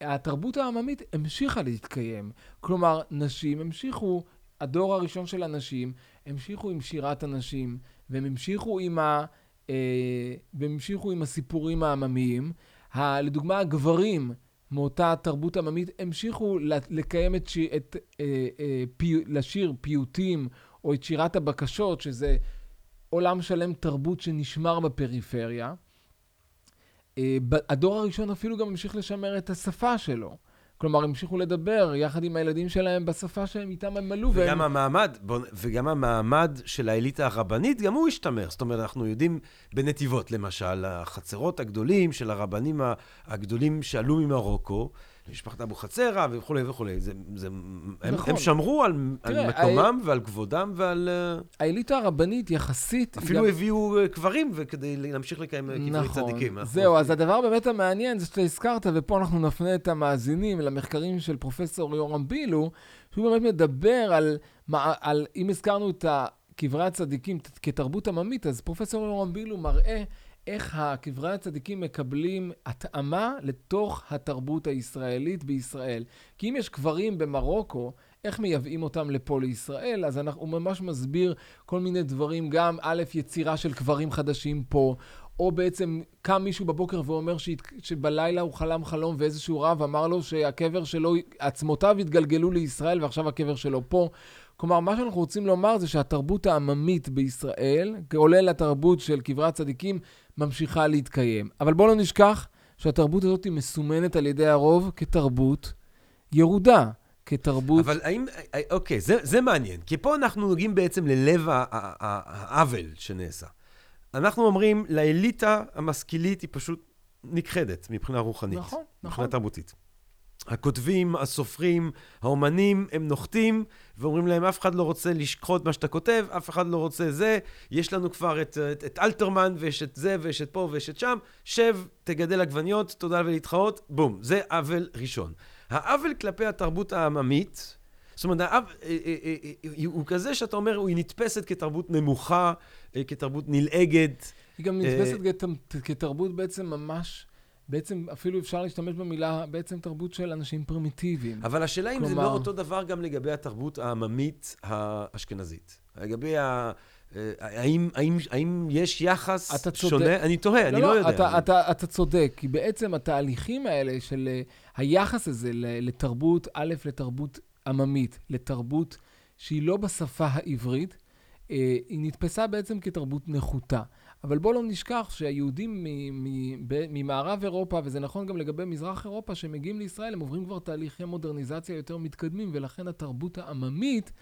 התרבות העממית המשיכה להתקיים. כלומר, נשים המשיכו, הדור הראשון של הנשים, המשיכו עם שירת הנשים, והם המשיכו עם, ה, אה, והם המשיכו עם הסיפורים העממיים. ה, לדוגמה, הגברים מאותה תרבות עממית המשיכו לקיים את, שי, את אה, אה, פי, לשיר פיוטים, או את שירת הבקשות, שזה עולם שלם תרבות שנשמר בפריפריה. אה, הדור הראשון אפילו גם המשיך לשמר את השפה שלו. כלומר, המשיכו לדבר יחד עם הילדים שלהם בשפה שהם איתם הם עלו. וגם והם... המעמד, בוא, וגם המעמד של האליטה הרבנית, גם הוא השתמר. זאת אומרת, אנחנו יודעים בנתיבות, למשל, החצרות הגדולים של הרבנים הגדולים שעלו ממרוקו, משפחת אבוחצירא וכולי וכולי. זה, זה, הם, נכון. הם שמרו על, תראה, על מקומם ועל כבודם ועל... אה, האליטה הרבנית יחסית... אפילו גם- הביאו אה, קברים וכדי להמשיך לקיים אה, קברי נכון. צדיקים. אנחנו- זהו, אז הדבר באמת המעניין זה שאתה הזכרת, ופה אנחנו נפנה את המאזינים למחקרים של פרופסור יורם בילו, שהוא באמת מדבר על, על אם הזכרנו את קברי הצדיקים כתרבות עממית, אז פרופסור יורם בילו מראה איך הקברי הצדיקים מקבלים התאמה לתוך התרבות הישראלית בישראל. כי אם יש קברים במרוקו, איך מייבאים אותם לפה לישראל? אז אנחנו, הוא ממש מסביר כל מיני דברים, גם א', יצירה של קברים חדשים פה, או בעצם קם מישהו בבוקר ואומר שהת... שבלילה הוא חלם חלום ואיזשהו רב אמר לו שהקבר שלו, עצמותיו התגלגלו לישראל ועכשיו הקבר שלו פה. כלומר, מה שאנחנו רוצים לומר זה שהתרבות העממית בישראל, כולל התרבות של קברי הצדיקים, ממשיכה להתקיים. אבל בואו לא נשכח שהתרבות הזאת היא מסומנת על ידי הרוב כתרבות ירודה, כתרבות... אבל האם, אה, אוקיי, זה, זה מעניין, כי פה אנחנו נוגעים בעצם ללב העוול שנעשה. אנחנו אומרים, לאליטה המשכילית היא פשוט נכחדת מבחינה רוחנית. נכון, נכון. מבחינה תרבותית. הכותבים, הסופרים, האומנים, הם נוחתים ואומרים להם, אף אחד לא רוצה לשכחות מה שאתה כותב, אף אחד לא רוצה זה, יש לנו כבר את, את, את אלתרמן, ויש את זה, ויש את פה, ויש את שם, שב, תגדל עגבניות, תודה ולהתחאות, בום. זה עוול ראשון. העוול כלפי התרבות העממית, זאת אומרת, העוול, אה, אה, אה, הוא כזה שאתה אומר, היא נתפסת כתרבות נמוכה, כתרבות נלעגת. היא גם נתפסת כת- כתרבות בעצם ממש, בעצם אפילו אפשר להשתמש במילה, בעצם תרבות של אנשים פרימיטיביים. אבל השאלה אם זה לא אותו דבר גם לגבי התרבות העממית האשכנזית. לגבי ה... אה, האם, האם, האם יש יחס אתה צודק. שונה? אני תוהה, אני לא יודע. אתה, אתה, אתה צודק, כי בעצם התהליכים האלה של אה, היחס הזה לתרבות, א', לתרבות עממית, לתרבות שהיא לא בשפה העברית, אה, היא נתפסה בעצם כתרבות נחותה. אבל בואו לא נשכח שהיהודים ממערב אירופה, וזה נכון גם לגבי מזרח אירופה, שמגיעים לישראל, הם עוברים כבר תהליכי מודרניזציה יותר מתקדמים, ולכן התרבות העממית,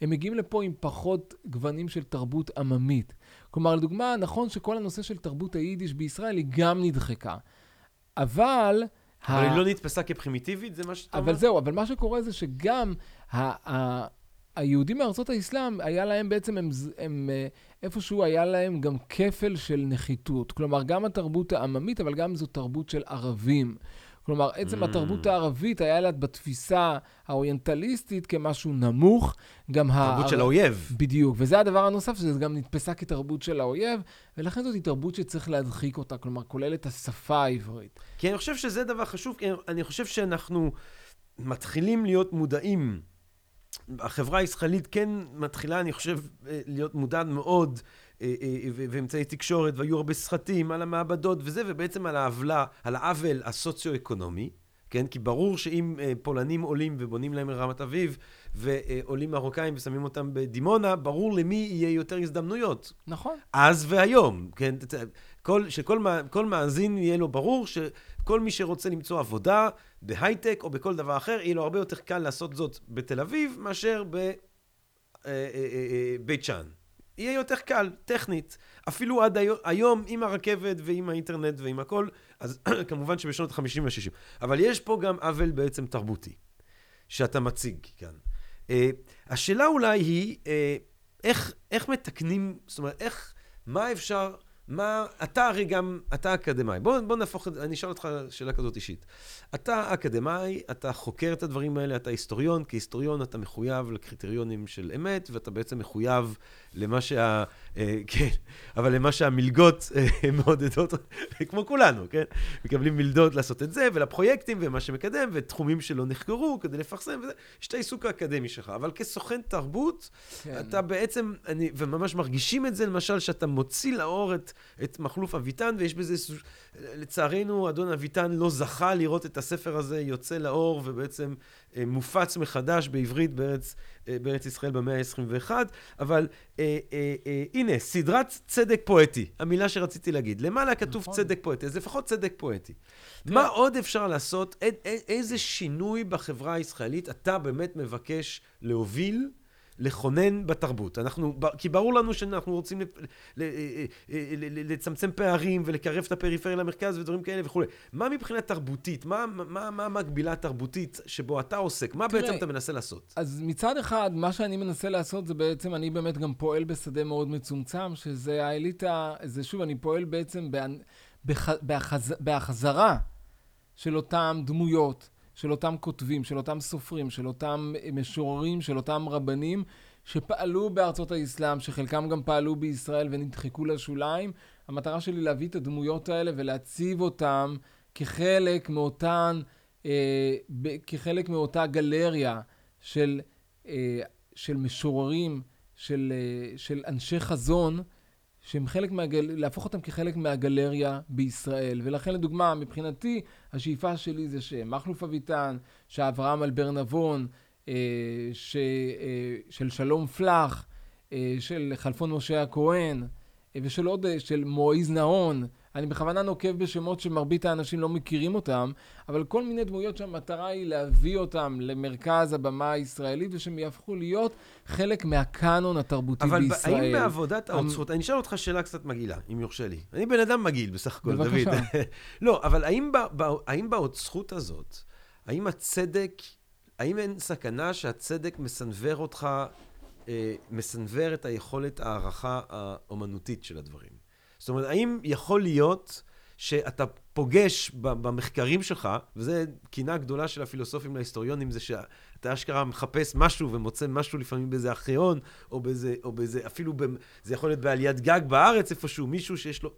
הם מגיעים לפה עם פחות גוונים של תרבות עממית. כלומר, לדוגמה, נכון שכל הנושא של תרבות היידיש בישראל היא גם נדחקה. אבל... אבל ה- היא לא נתפסה כפרימיטיבית, זה מה שאתה אומר? אבל זהו, אבל מה שקורה זה שגם ה- ה- היהודים מארצות האסלאם, היה להם בעצם, הם, הם אה, איפשהו היה להם גם כפל של נחיתות. כלומר, גם התרבות העממית, אבל גם זו תרבות של ערבים. כלומר, עצם Mm. התרבות הערבית היה לה בתפיסה האוריינטליסטית כמשהו נמוך. גם תרבות ה... של האויב. בדיוק, וזה הדבר הנוסף, שזה גם נתפסה כתרבות של האויב, ולכן זאת תרבות שצריך להדחיק אותה, כלומר, כולל את השפה העברית. כי אני חושב שזה דבר חשוב, כי אני חושב שאנחנו מתחילים להיות מודעים. החברה הישראלית כן מתחילה, אני חושב, אה, להיות מודעת מאוד, אה, אה, ואמצעי תקשורת, והיו הרבה סרטים על המעבדות וזה, ובעצם על העוולה, על העוול הסוציו-אקונומי, כן? כי ברור שאם פולנים עולים ובונים להם רמת אביב, ועולים מרוקאים ושמים אותם בדימונה, ברור למי יהיה יותר הזדמנויות. נכון. אז והיום, כן? כל, שכל כל מאזין יהיה לו ברור שכל מי שרוצה למצוא עבודה בהייטק או בכל דבר אחר, יהיה לו הרבה יותר קל לעשות זאת בתל אביב מאשר בבית שאן. יהיה יותר קל, טכנית. אפילו עד היום, עם הרכבת ועם האינטרנט ועם הכל, אז כמובן שבשנות ה-50 וה-60. אבל יש פה גם עוול בעצם תרבותי, שאתה מציג כאן. אה, השאלה אולי היא, אה, איך, איך מתקנים, זאת אומרת, איך, מה אפשר, מה, אתה הרי גם, אתה אקדמאי. בוא, בוא נהפוך את זה, אני אשאל אותך שאלה כזאת אישית. אתה אקדמאי, אתה חוקר את הדברים האלה, אתה היסטוריון, כהיסטוריון אתה מחויב לקריטריונים של אמת, ואתה בעצם מחויב למה שה... אה, כן, אבל למה שהמלגות אה, מעודדות, כמו כולנו, כן? מקבלים מלגות לעשות את זה, ולפרויקטים, ומה שמקדם, ותחומים שלא נחקרו כדי לפרסם, וזה, יש את העיסוק האקדמי שלך. אבל כסוכן תרבות, כן. אתה בעצם, אני, וממש מרגישים את זה, למשל, שאתה מוציא לאור את, את מכלוף אביטן, ויש בזה, לצערנו, אדון אביטן לא זכה לראות את הספר הזה יוצא לאור, ובעצם מופץ מחדש בעברית בארץ, אה, בארץ ישראל במאה ה-21, אבל אה, אה, אה, הנה, סדרת צדק פואטי, המילה שרציתי להגיד. למעלה כתוב נכון. צדק פואטי, אז לפחות צדק פואטי. תראה- מה עוד אפשר לעשות? איזה שינוי בחברה הישראלית אתה באמת מבקש להוביל, לכונן בתרבות? אנחנו, כי ברור לנו שאנחנו רוצים לצמצם פערים ולקרב את הפריפריה למרכז ודברים כאלה וכולי. מה מבחינה תרבותית? מה, מה, מה המקבילה התרבותית שבו אתה עוסק? מה תראה, בעצם אתה מנסה לעשות? אז מצד אחד, מה שאני מנסה לעשות זה בעצם, אני באמת גם פועל בשדה מאוד מצומצם, שזה האליטה, זה שוב, אני פועל בעצם. בהחז... בהחזרה של אותם דמויות, של אותם כותבים, של אותם סופרים, של אותם משוררים, של אותם רבנים, שפעלו בארצות האסלאם, שחלקם גם פעלו בישראל ונדחקו לשוליים. המטרה שלי להביא את הדמויות האלה ולהציב אותם כחלק מאותן, אה, ב- כחלק מאותה גלריה של, אה, של משוררים, של, אה, של אנשי חזון, שהם חלק מהגל... להפוך אותם כחלק מהגלריה בישראל. ולכן, לדוגמה, מבחינתי, השאיפה שלי זה שמכלוף אביטן, שאברהם אלבר נבון, אה, ש... אה, של שלום פלח, אה, של חלפון משה הכהן, אה, ושל עוד, אה, של מועיז נהון. אני בכוונה נוקב בשמות שמרבית האנשים לא מכירים אותם, אבל כל מיני דמויות שהמטרה היא להביא אותם למרכז הבמה הישראלית, ושהם יהפכו להיות חלק מהקאנון התרבותי אבל בישראל. האם בעבודת המ- האוצרות, אני אשאל אותך שאלה קצת מגעילה, אם יורשה לי. אני בן אדם מגעיל בסך הכל, דוד. לא, אבל האם, ב, ב, האם באוצרות הזאת, האם הצדק, האם אין סכנה שהצדק מסנוור אותך, אה, מסנוור את היכולת הערכה האומנותית של הדברים? זאת אומרת, האם יכול להיות שאתה פוגש במחקרים שלך, וזו קינה גדולה של הפילוסופים להיסטוריונים, זה שאתה אשכרה מחפש משהו ומוצא משהו לפעמים באיזה ארכיון, או באיזה, או באיזה, אפילו, ב, זה יכול להיות בעליית גג בארץ איפשהו, מישהו שיש לו...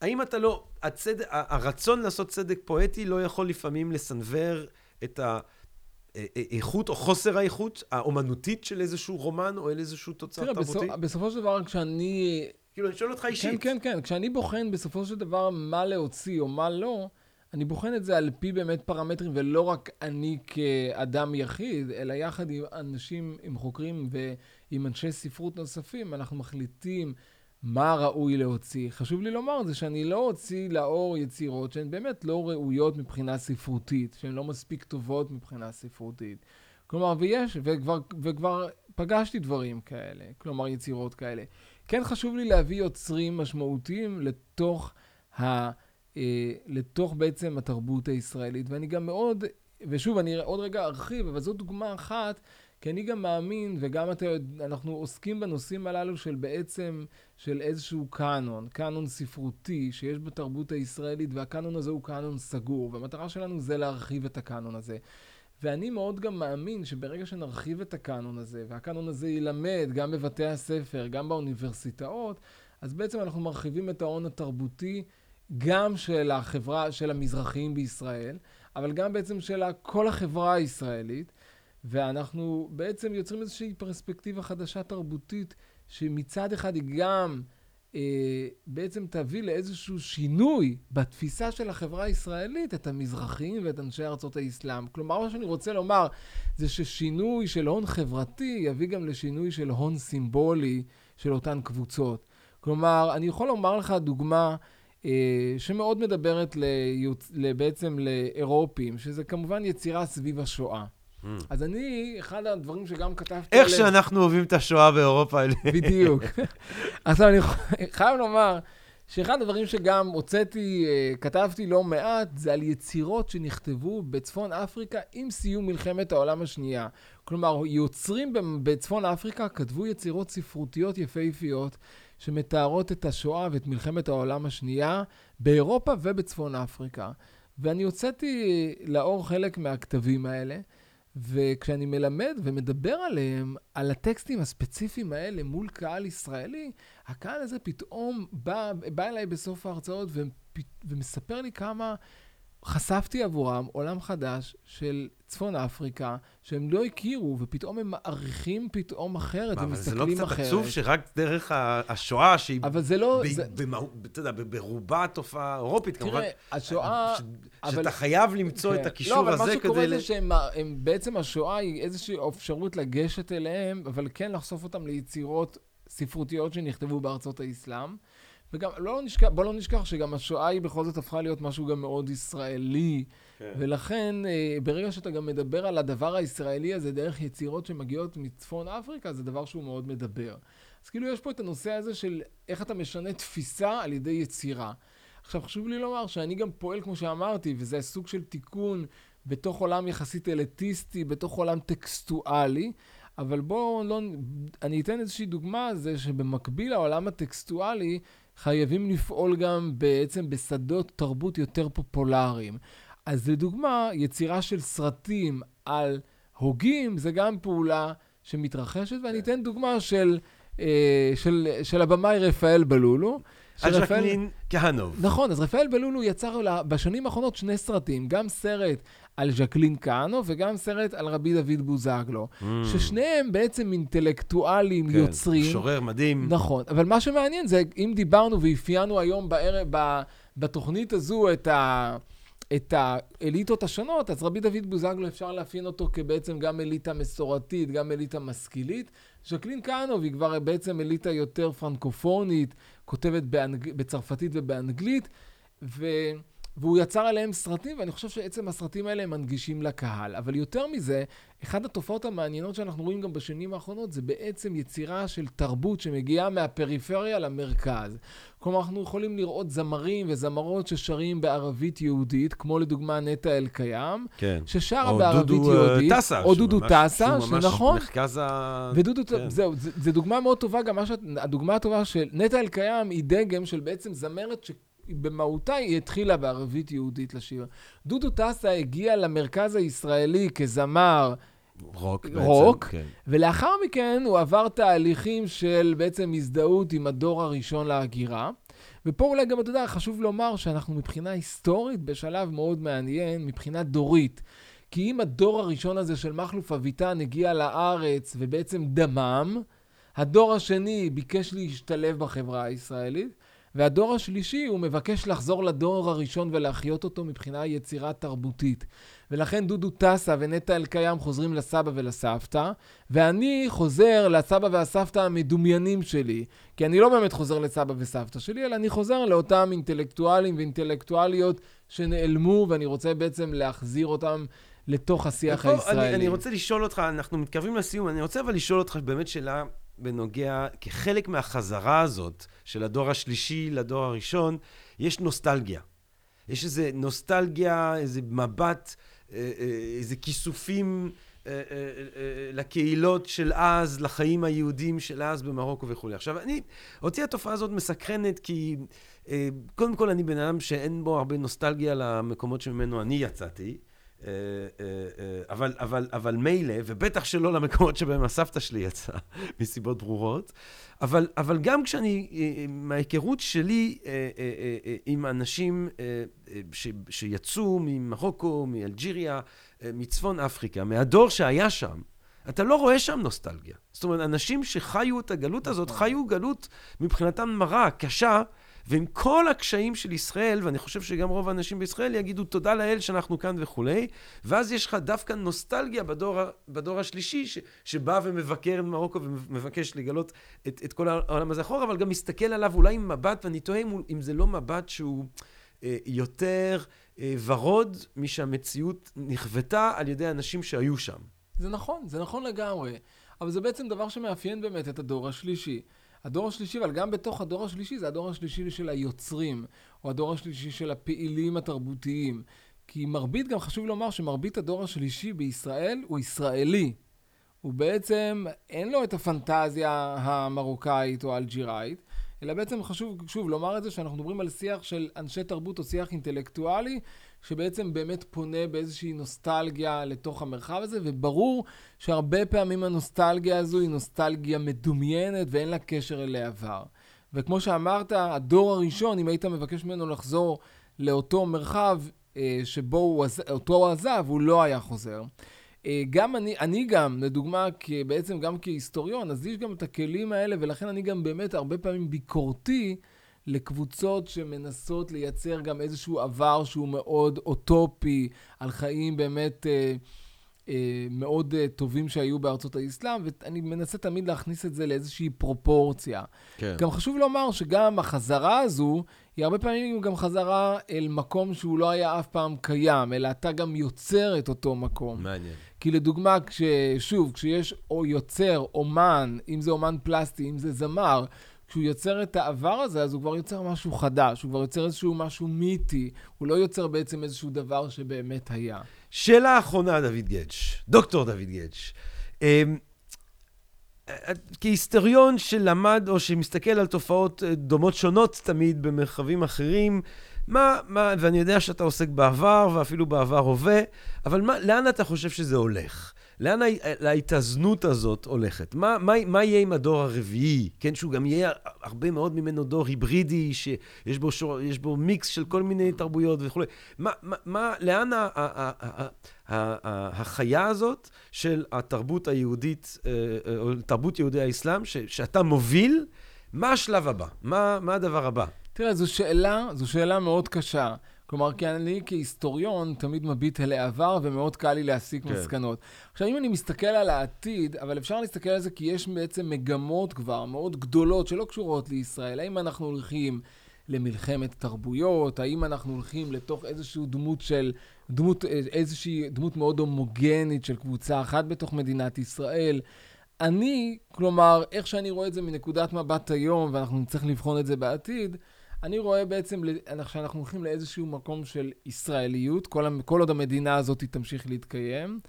האם אתה לא, הצד... הרצון לעשות צדק פואטי לא יכול לפעמים לסנוור את האיכות או חוסר האיכות האומנותית של איזשהו רומן או איזשהו תוצר תראה, תרבותי? בסופ... בסופו של דבר, כשאני כאילו, אני שואל אותך כן, אישית. כן, כן. כשאני בוחן בסופו של דבר מה להוציא או מה לא, אני בוחן את זה על פי באמת פרמטרים, ולא רק אני כאדם יחיד, אלא יחד עם אנשים, עם חוקרים ועם אנשי ספרות נוספים, אנחנו מחליטים מה ראוי להוציא. חשוב לי לומר זה שאני לא אוציא לאור יצירות שהן באמת לא ראויות מבחינה ספרותית, שהן לא מספיק טובות מבחינה ספרותית. כלומר, ויש, וכבר, וכבר פגשתי דברים כאלה, כלומר יצירות כאלה. כן חשוב לי להביא יוצרים משמעותיים לתוך, ה, אה, לתוך בעצם התרבות הישראלית. ואני גם מאוד, ושוב, אני עוד רגע ארחיב, אבל זו דוגמה אחת, כי אני גם מאמין, וגם אתה יודע, אנחנו עוסקים בנושאים הללו של בעצם, של איזשהו קאנון, קאנון ספרותי שיש בתרבות הישראלית, והקאנון הזה הוא קאנון סגור, והמטרה שלנו זה להרחיב את הקאנון הזה. ואני מאוד גם מאמין שברגע שנרחיב את הקאנון הזה, והקאנון הזה יילמד גם בבתי הספר, גם באוניברסיטאות, אז בעצם אנחנו מרחיבים את ההון התרבותי גם של החברה, של המזרחיים בישראל, אבל גם בעצם של כל החברה הישראלית, ואנחנו בעצם יוצרים איזושהי פרספקטיבה חדשה תרבותית, שמצד אחד היא גם בעצם תביא לאיזשהו שינוי בתפיסה של החברה הישראלית, את המזרחים ואת אנשי ארצות האסלאם. כלומר, מה שאני רוצה לומר זה ששינוי של הון חברתי יביא גם לשינוי של הון סימבולי של אותן קבוצות. כלומר, אני יכול לומר לך דוגמה אה, שמאוד מדברת ליוצ... בעצם לאירופים, שזה כמובן יצירה סביב השואה. Mm. אז אני, אחד הדברים שגם כתבתי איך שאנחנו אוהבים את השואה באירופה. בדיוק. עכשיו, אני חייב לומר שאחד הדברים שגם הוצאתי, אה, כתבתי לא מעט, זה על יצירות שנכתבו בצפון אפריקה עם סיום מלחמת העולם השנייה. כלומר, יוצרים בצפון אפריקה כתבו יצירות ספרותיות יפהפיות שמתארות את השואה ואת מלחמת העולם השנייה באירופה ובצפון אפריקה. ואני הוצאתי לאור חלק מהכתבים האלה. וכשאני מלמד ומדבר עליהם, על הטקסטים הספציפיים האלה מול קהל ישראלי, הקהל הזה פתאום בא, בא אליי בסוף ההרצאות ומספר לי כמה חשפתי עבורם עולם חדש של צפון אפריקה, שהם לא הכירו, ופתאום הם מעריכים פתאום אחרת ומסתכלים אחרת. אבל זה לא קצת עצוב שרק דרך השואה, שהיא... אבל זה לא... אתה יודע, ברובה תופעה אירופית, כמובן. תראה, השואה... ש... אבל... שאתה חייב למצוא כן. את הקישור הזה כדי... לא, אבל מה שקורה זה שהם, הם, בעצם השואה היא איזושהי אפשרות לגשת אליהם, אבל כן לחשוף אותם ליצירות ספרותיות שנכתבו בארצות האסלאם. וגם, לא נשכח, בוא לא נשכח שגם השואה היא בכל זאת הפכה להיות משהו גם מאוד ישראלי. כן. ולכן, אה, ברגע שאתה גם מדבר על הדבר הישראלי הזה דרך יצירות שמגיעות מצפון אפריקה, זה דבר שהוא מאוד מדבר. אז כאילו יש פה את הנושא הזה של איך אתה משנה תפיסה על ידי יצירה. עכשיו, חשוב לי לומר שאני גם פועל, כמו שאמרתי, וזה סוג של תיקון בתוך עולם יחסית אליטיסטי, בתוך עולם טקסטואלי, אבל בואו לא... אני אתן איזושהי דוגמה, זה שבמקביל לעולם הטקסטואלי, חייבים לפעול גם בעצם בשדות תרבות יותר פופולריים. אז לדוגמה, יצירה של סרטים על הוגים, זה גם פעולה שמתרחשת, ואני אתן דוגמה של, אה, של, של הבמאי רפאל בלולו. על ז'קלין כהנוב. נכון, אז רפאל בלולו יצר בשנים האחרונות שני סרטים, גם סרט על ז'קלין כהנוב וגם סרט על רבי דוד בוזגלו, mm. ששניהם בעצם אינטלקטואלים, כן, יוצרים. שורר מדהים. נכון, אבל מה שמעניין זה, אם דיברנו ואפיינו היום בערב, ב, בתוכנית הזו את ה... את האליטות השונות, אז רבי דוד בוזגלו אפשר לאפיין אותו כבעצם גם אליטה מסורתית, גם אליטה משכילית. ז'קלין כהנוב היא כבר בעצם אליטה יותר פרנקופונית, כותבת באנג... בצרפתית ובאנגלית, ו... והוא יצר עליהם סרטים, ואני חושב שעצם הסרטים האלה הם מנגישים לקהל. אבל יותר מזה, אחת התופעות המעניינות שאנחנו רואים גם בשנים האחרונות, זה בעצם יצירה של תרבות שמגיעה מהפריפריה למרכז. כלומר, אנחנו יכולים לראות זמרים וזמרות ששרים בערבית יהודית, כמו לדוגמה נטע אלקיים, כן. ששרה בערבית דודו, אה, יהודית. טסה, או דודו טסה, שנכון. מרכז ה... ודודו, כן. זהו, זו דוגמה מאוד טובה, גם שאת, הדוגמה הטובה של נטע אלקיים היא דגם של בעצם זמרת ש... במהותה היא התחילה בערבית יהודית לשיר. דודו טסה הגיע למרכז הישראלי כזמר רוק, רוק בעצם, כן. ולאחר מכן הוא עבר תהליכים של בעצם הזדהות עם הדור הראשון להגירה. ופה אולי גם, אתה יודע, חשוב לומר שאנחנו מבחינה היסטורית בשלב מאוד מעניין, מבחינה דורית. כי אם הדור הראשון הזה של מכלוף אביטן הגיע לארץ ובעצם דמם, הדור השני ביקש להשתלב בחברה הישראלית, והדור השלישי הוא מבקש לחזור לדור הראשון ולהחיות אותו מבחינה יצירה תרבותית. ולכן דודו טסה ונטע אלקיים חוזרים לסבא ולסבתא, ואני חוזר לסבא והסבתא המדומיינים שלי. כי אני לא באמת חוזר לסבא וסבתא שלי, אלא אני חוזר לאותם אינטלקטואלים ואינטלקטואליות שנעלמו, ואני רוצה בעצם להחזיר אותם לתוך השיח הישראלי. אני, אני רוצה לשאול אותך, אנחנו מתקרבים לסיום, אני רוצה אבל לשאול אותך באמת שאלה בנוגע, כחלק מהחזרה הזאת של הדור השלישי לדור הראשון, יש נוסטלגיה. יש איזה נוסטלגיה, איזה מבט, אה, אה, איזה כיסופים אה, לקהילות של אז, לחיים היהודים של אז במרוקו וכולי. עכשיו, אני, אותי התופעה הזאת מסקרנת כי קודם כל אני בן אדם שאין בו הרבה נוסטלגיה למקומות שממנו אני יצאתי. אה, אה, אה, אבל, אבל, אבל מילא, ובטח שלא למקומות שבהם הסבתא שלי יצאה, מסיבות ברורות. אבל, אבל גם כשאני, מההיכרות שלי עם אנשים ש, שיצאו ממרוקו, מאלג'יריה, מצפון אפריקה, מהדור שהיה שם, אתה לא רואה שם נוסטלגיה. זאת אומרת, אנשים שחיו את הגלות הזאת, נכון. חיו גלות מבחינתם מרה, קשה, ועם כל הקשיים של ישראל, ואני חושב שגם רוב האנשים בישראל יגידו תודה לאל שאנחנו כאן וכולי, ואז יש לך דווקא נוסטלגיה בדור, בדור השלישי, ש, שבא ומבקר את מרוקו ומבקש לגלות את, את כל העולם הזה אחורה, אבל גם מסתכל עליו אולי עם מבט, ואני תוהה אם, אם זה לא מבט שהוא אה, יותר אה, ורוד משהמציאות נכוותה על ידי אנשים שהיו שם. זה נכון, זה נכון לגמרי. אבל זה בעצם דבר שמאפיין באמת את הדור השלישי. הדור השלישי, אבל גם בתוך הדור השלישי, זה הדור השלישי של היוצרים, או הדור השלישי של הפעילים התרבותיים. כי מרבית, גם חשוב לומר שמרבית הדור השלישי בישראל הוא ישראלי. הוא בעצם, אין לו את הפנטזיה המרוקאית או האלג'יראית, אלא בעצם חשוב, שוב, לומר את זה שאנחנו מדברים על שיח של אנשי תרבות או שיח אינטלקטואלי, שבעצם באמת פונה באיזושהי נוסטלגיה לתוך המרחב הזה, וברור שהרבה פעמים הנוסטלגיה הזו היא נוסטלגיה מדומיינת ואין לה קשר אל העבר. וכמו שאמרת, הדור הראשון, אם היית מבקש ממנו לחזור לאותו מרחב אה, שבו הוא, עז... אותו הוא עזב, הוא לא היה חוזר. אה, גם אני, אני גם, לדוגמה, בעצם גם כהיסטוריון, אז יש גם את הכלים האלה, ולכן אני גם באמת הרבה פעמים ביקורתי לקבוצות שמנסות לייצר גם איזשהו עבר שהוא מאוד אוטופי, על חיים באמת אה, אה, מאוד אה, טובים שהיו בארצות האסלאם, ואני מנסה תמיד להכניס את זה לאיזושהי פרופורציה. כן. גם חשוב לומר שגם החזרה הזו, היא הרבה פעמים גם חזרה אל מקום שהוא לא היה אף פעם קיים, אלא אתה גם יוצר את אותו מקום. מעניין. כי לדוגמה, כש, שוב, כשיש או יוצר, אומן, אם זה אומן פלסטי, אם זה זמר, כשהוא יוצר את העבר הזה, אז הוא כבר יוצר משהו חדש, הוא כבר יוצר איזשהו משהו מיתי, הוא לא יוצר בעצם איזשהו דבר שבאמת היה. שאלה אחרונה, דוד גדש, דוקטור דוד גדש. אמ, כהיסטוריון שלמד או שמסתכל על תופעות אה, דומות שונות תמיד במרחבים אחרים, מה, מה, ואני יודע שאתה עוסק בעבר ואפילו בעבר הווה, אבל מה, לאן אתה חושב שזה הולך? לאן ההתאזנות הזאת הולכת? מה, מה, מה יהיה עם הדור הרביעי? כן, שהוא גם יהיה הרבה מאוד ממנו דור היברידי, שיש בו, שור, בו מיקס של כל מיני תרבויות וכולי. מה, מה, מה, לאן ה, ה, ה, ה, ה, ה, החיה הזאת של התרבות היהודית, אה, אה, או תרבות יהודי האסלאם, ש, שאתה מוביל, מה השלב הבא? מה, מה הדבר הבא? תראה, זו שאלה, זו שאלה מאוד קשה. כלומר, כי אני כהיסטוריון תמיד מביט אל העבר ומאוד קל לי להסיק כן. מסקנות. עכשיו, אם אני מסתכל על העתיד, אבל אפשר להסתכל על זה כי יש בעצם מגמות כבר מאוד גדולות שלא קשורות לישראל. האם אנחנו הולכים למלחמת תרבויות? האם אנחנו הולכים לתוך איזושהי דמות של... דמות, איזושהי דמות מאוד הומוגנית של קבוצה אחת בתוך מדינת ישראל? אני, כלומר, איך שאני רואה את זה מנקודת מבט היום, ואנחנו נצטרך לבחון את זה בעתיד, אני רואה בעצם שאנחנו הולכים לאיזשהו מקום של ישראליות, כל, כל עוד המדינה הזאת תמשיך להתקיים,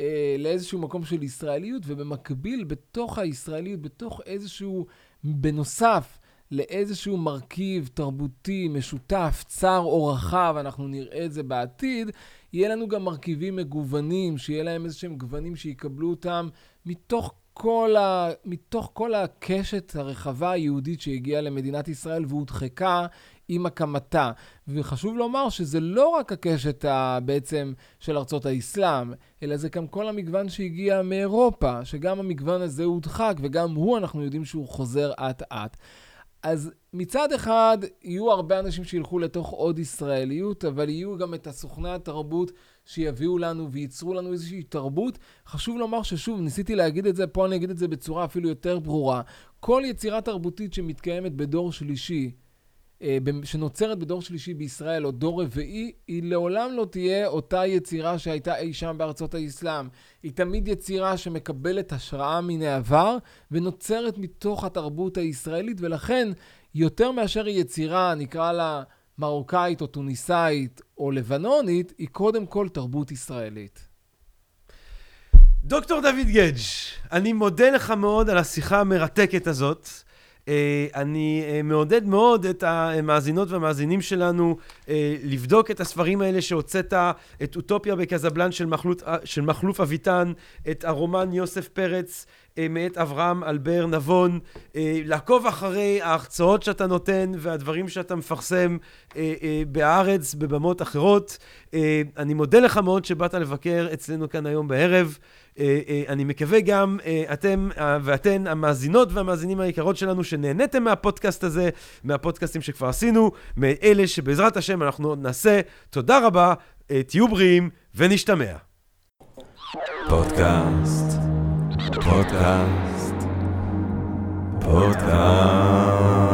אה, לאיזשהו מקום של ישראליות, ובמקביל, בתוך הישראליות, בתוך איזשהו, בנוסף לאיזשהו מרכיב תרבותי משותף, צר או רחב, אנחנו נראה את זה בעתיד, יהיה לנו גם מרכיבים מגוונים, שיהיה להם איזשהם גוונים שיקבלו אותם מתוך כל ה... מתוך כל הקשת הרחבה היהודית שהגיעה למדינת ישראל והודחקה עם הקמתה. וחשוב לומר שזה לא רק הקשת ה... בעצם של ארצות האסלאם, אלא זה גם כל המגוון שהגיע מאירופה, שגם המגוון הזה הודחק, וגם הוא, אנחנו יודעים שהוא חוזר אט-אט. אז מצד אחד, יהיו הרבה אנשים שילכו לתוך עוד ישראליות, אבל יהיו גם את הסוכני התרבות שיביאו לנו וייצרו לנו איזושהי תרבות. חשוב לומר ששוב, ניסיתי להגיד את זה, פה אני אגיד את זה בצורה אפילו יותר ברורה. כל יצירה תרבותית שמתקיימת בדור שלישי, אה, שנוצרת בדור שלישי בישראל, או דור רביעי, היא לעולם לא תהיה אותה יצירה שהייתה אי שם בארצות האסלאם. היא תמיד יצירה שמקבלת השראה מן העבר, ונוצרת מתוך התרבות הישראלית, ולכן, יותר מאשר היא יצירה, נקרא לה מרוקאית או טוניסאית או לבנונית, היא קודם כל תרבות ישראלית. דוקטור דוד גדג', אני מודה לך מאוד על השיחה המרתקת הזאת. אה, אני אה, מעודד מאוד את המאזינות והמאזינים שלנו אה, לבדוק את הספרים האלה שהוצאת, את אוטופיה בקזבלן של, מחלוף, של מחלוף אביטן, את הרומן יוסף פרץ מאת אברהם אלבר נבון, לעקוב אחרי ההרצאות שאתה נותן והדברים שאתה מפרסם בארץ, בבמות אחרות. אני מודה לך מאוד שבאת לבקר אצלנו כאן היום בערב. אה, אה, אני מקווה גם אה, אתם ואתן, המאזינות והמאזינים היקרות שלנו, שנהניתם מהפודקאסט הזה, מהפודקאסטים שכבר עשינו, מאלה שבעזרת השם אנחנו עוד נעשה. תודה רבה, תהיו בריאים ונשתמע. פודקאסט, פודקאסט, פודקאסט.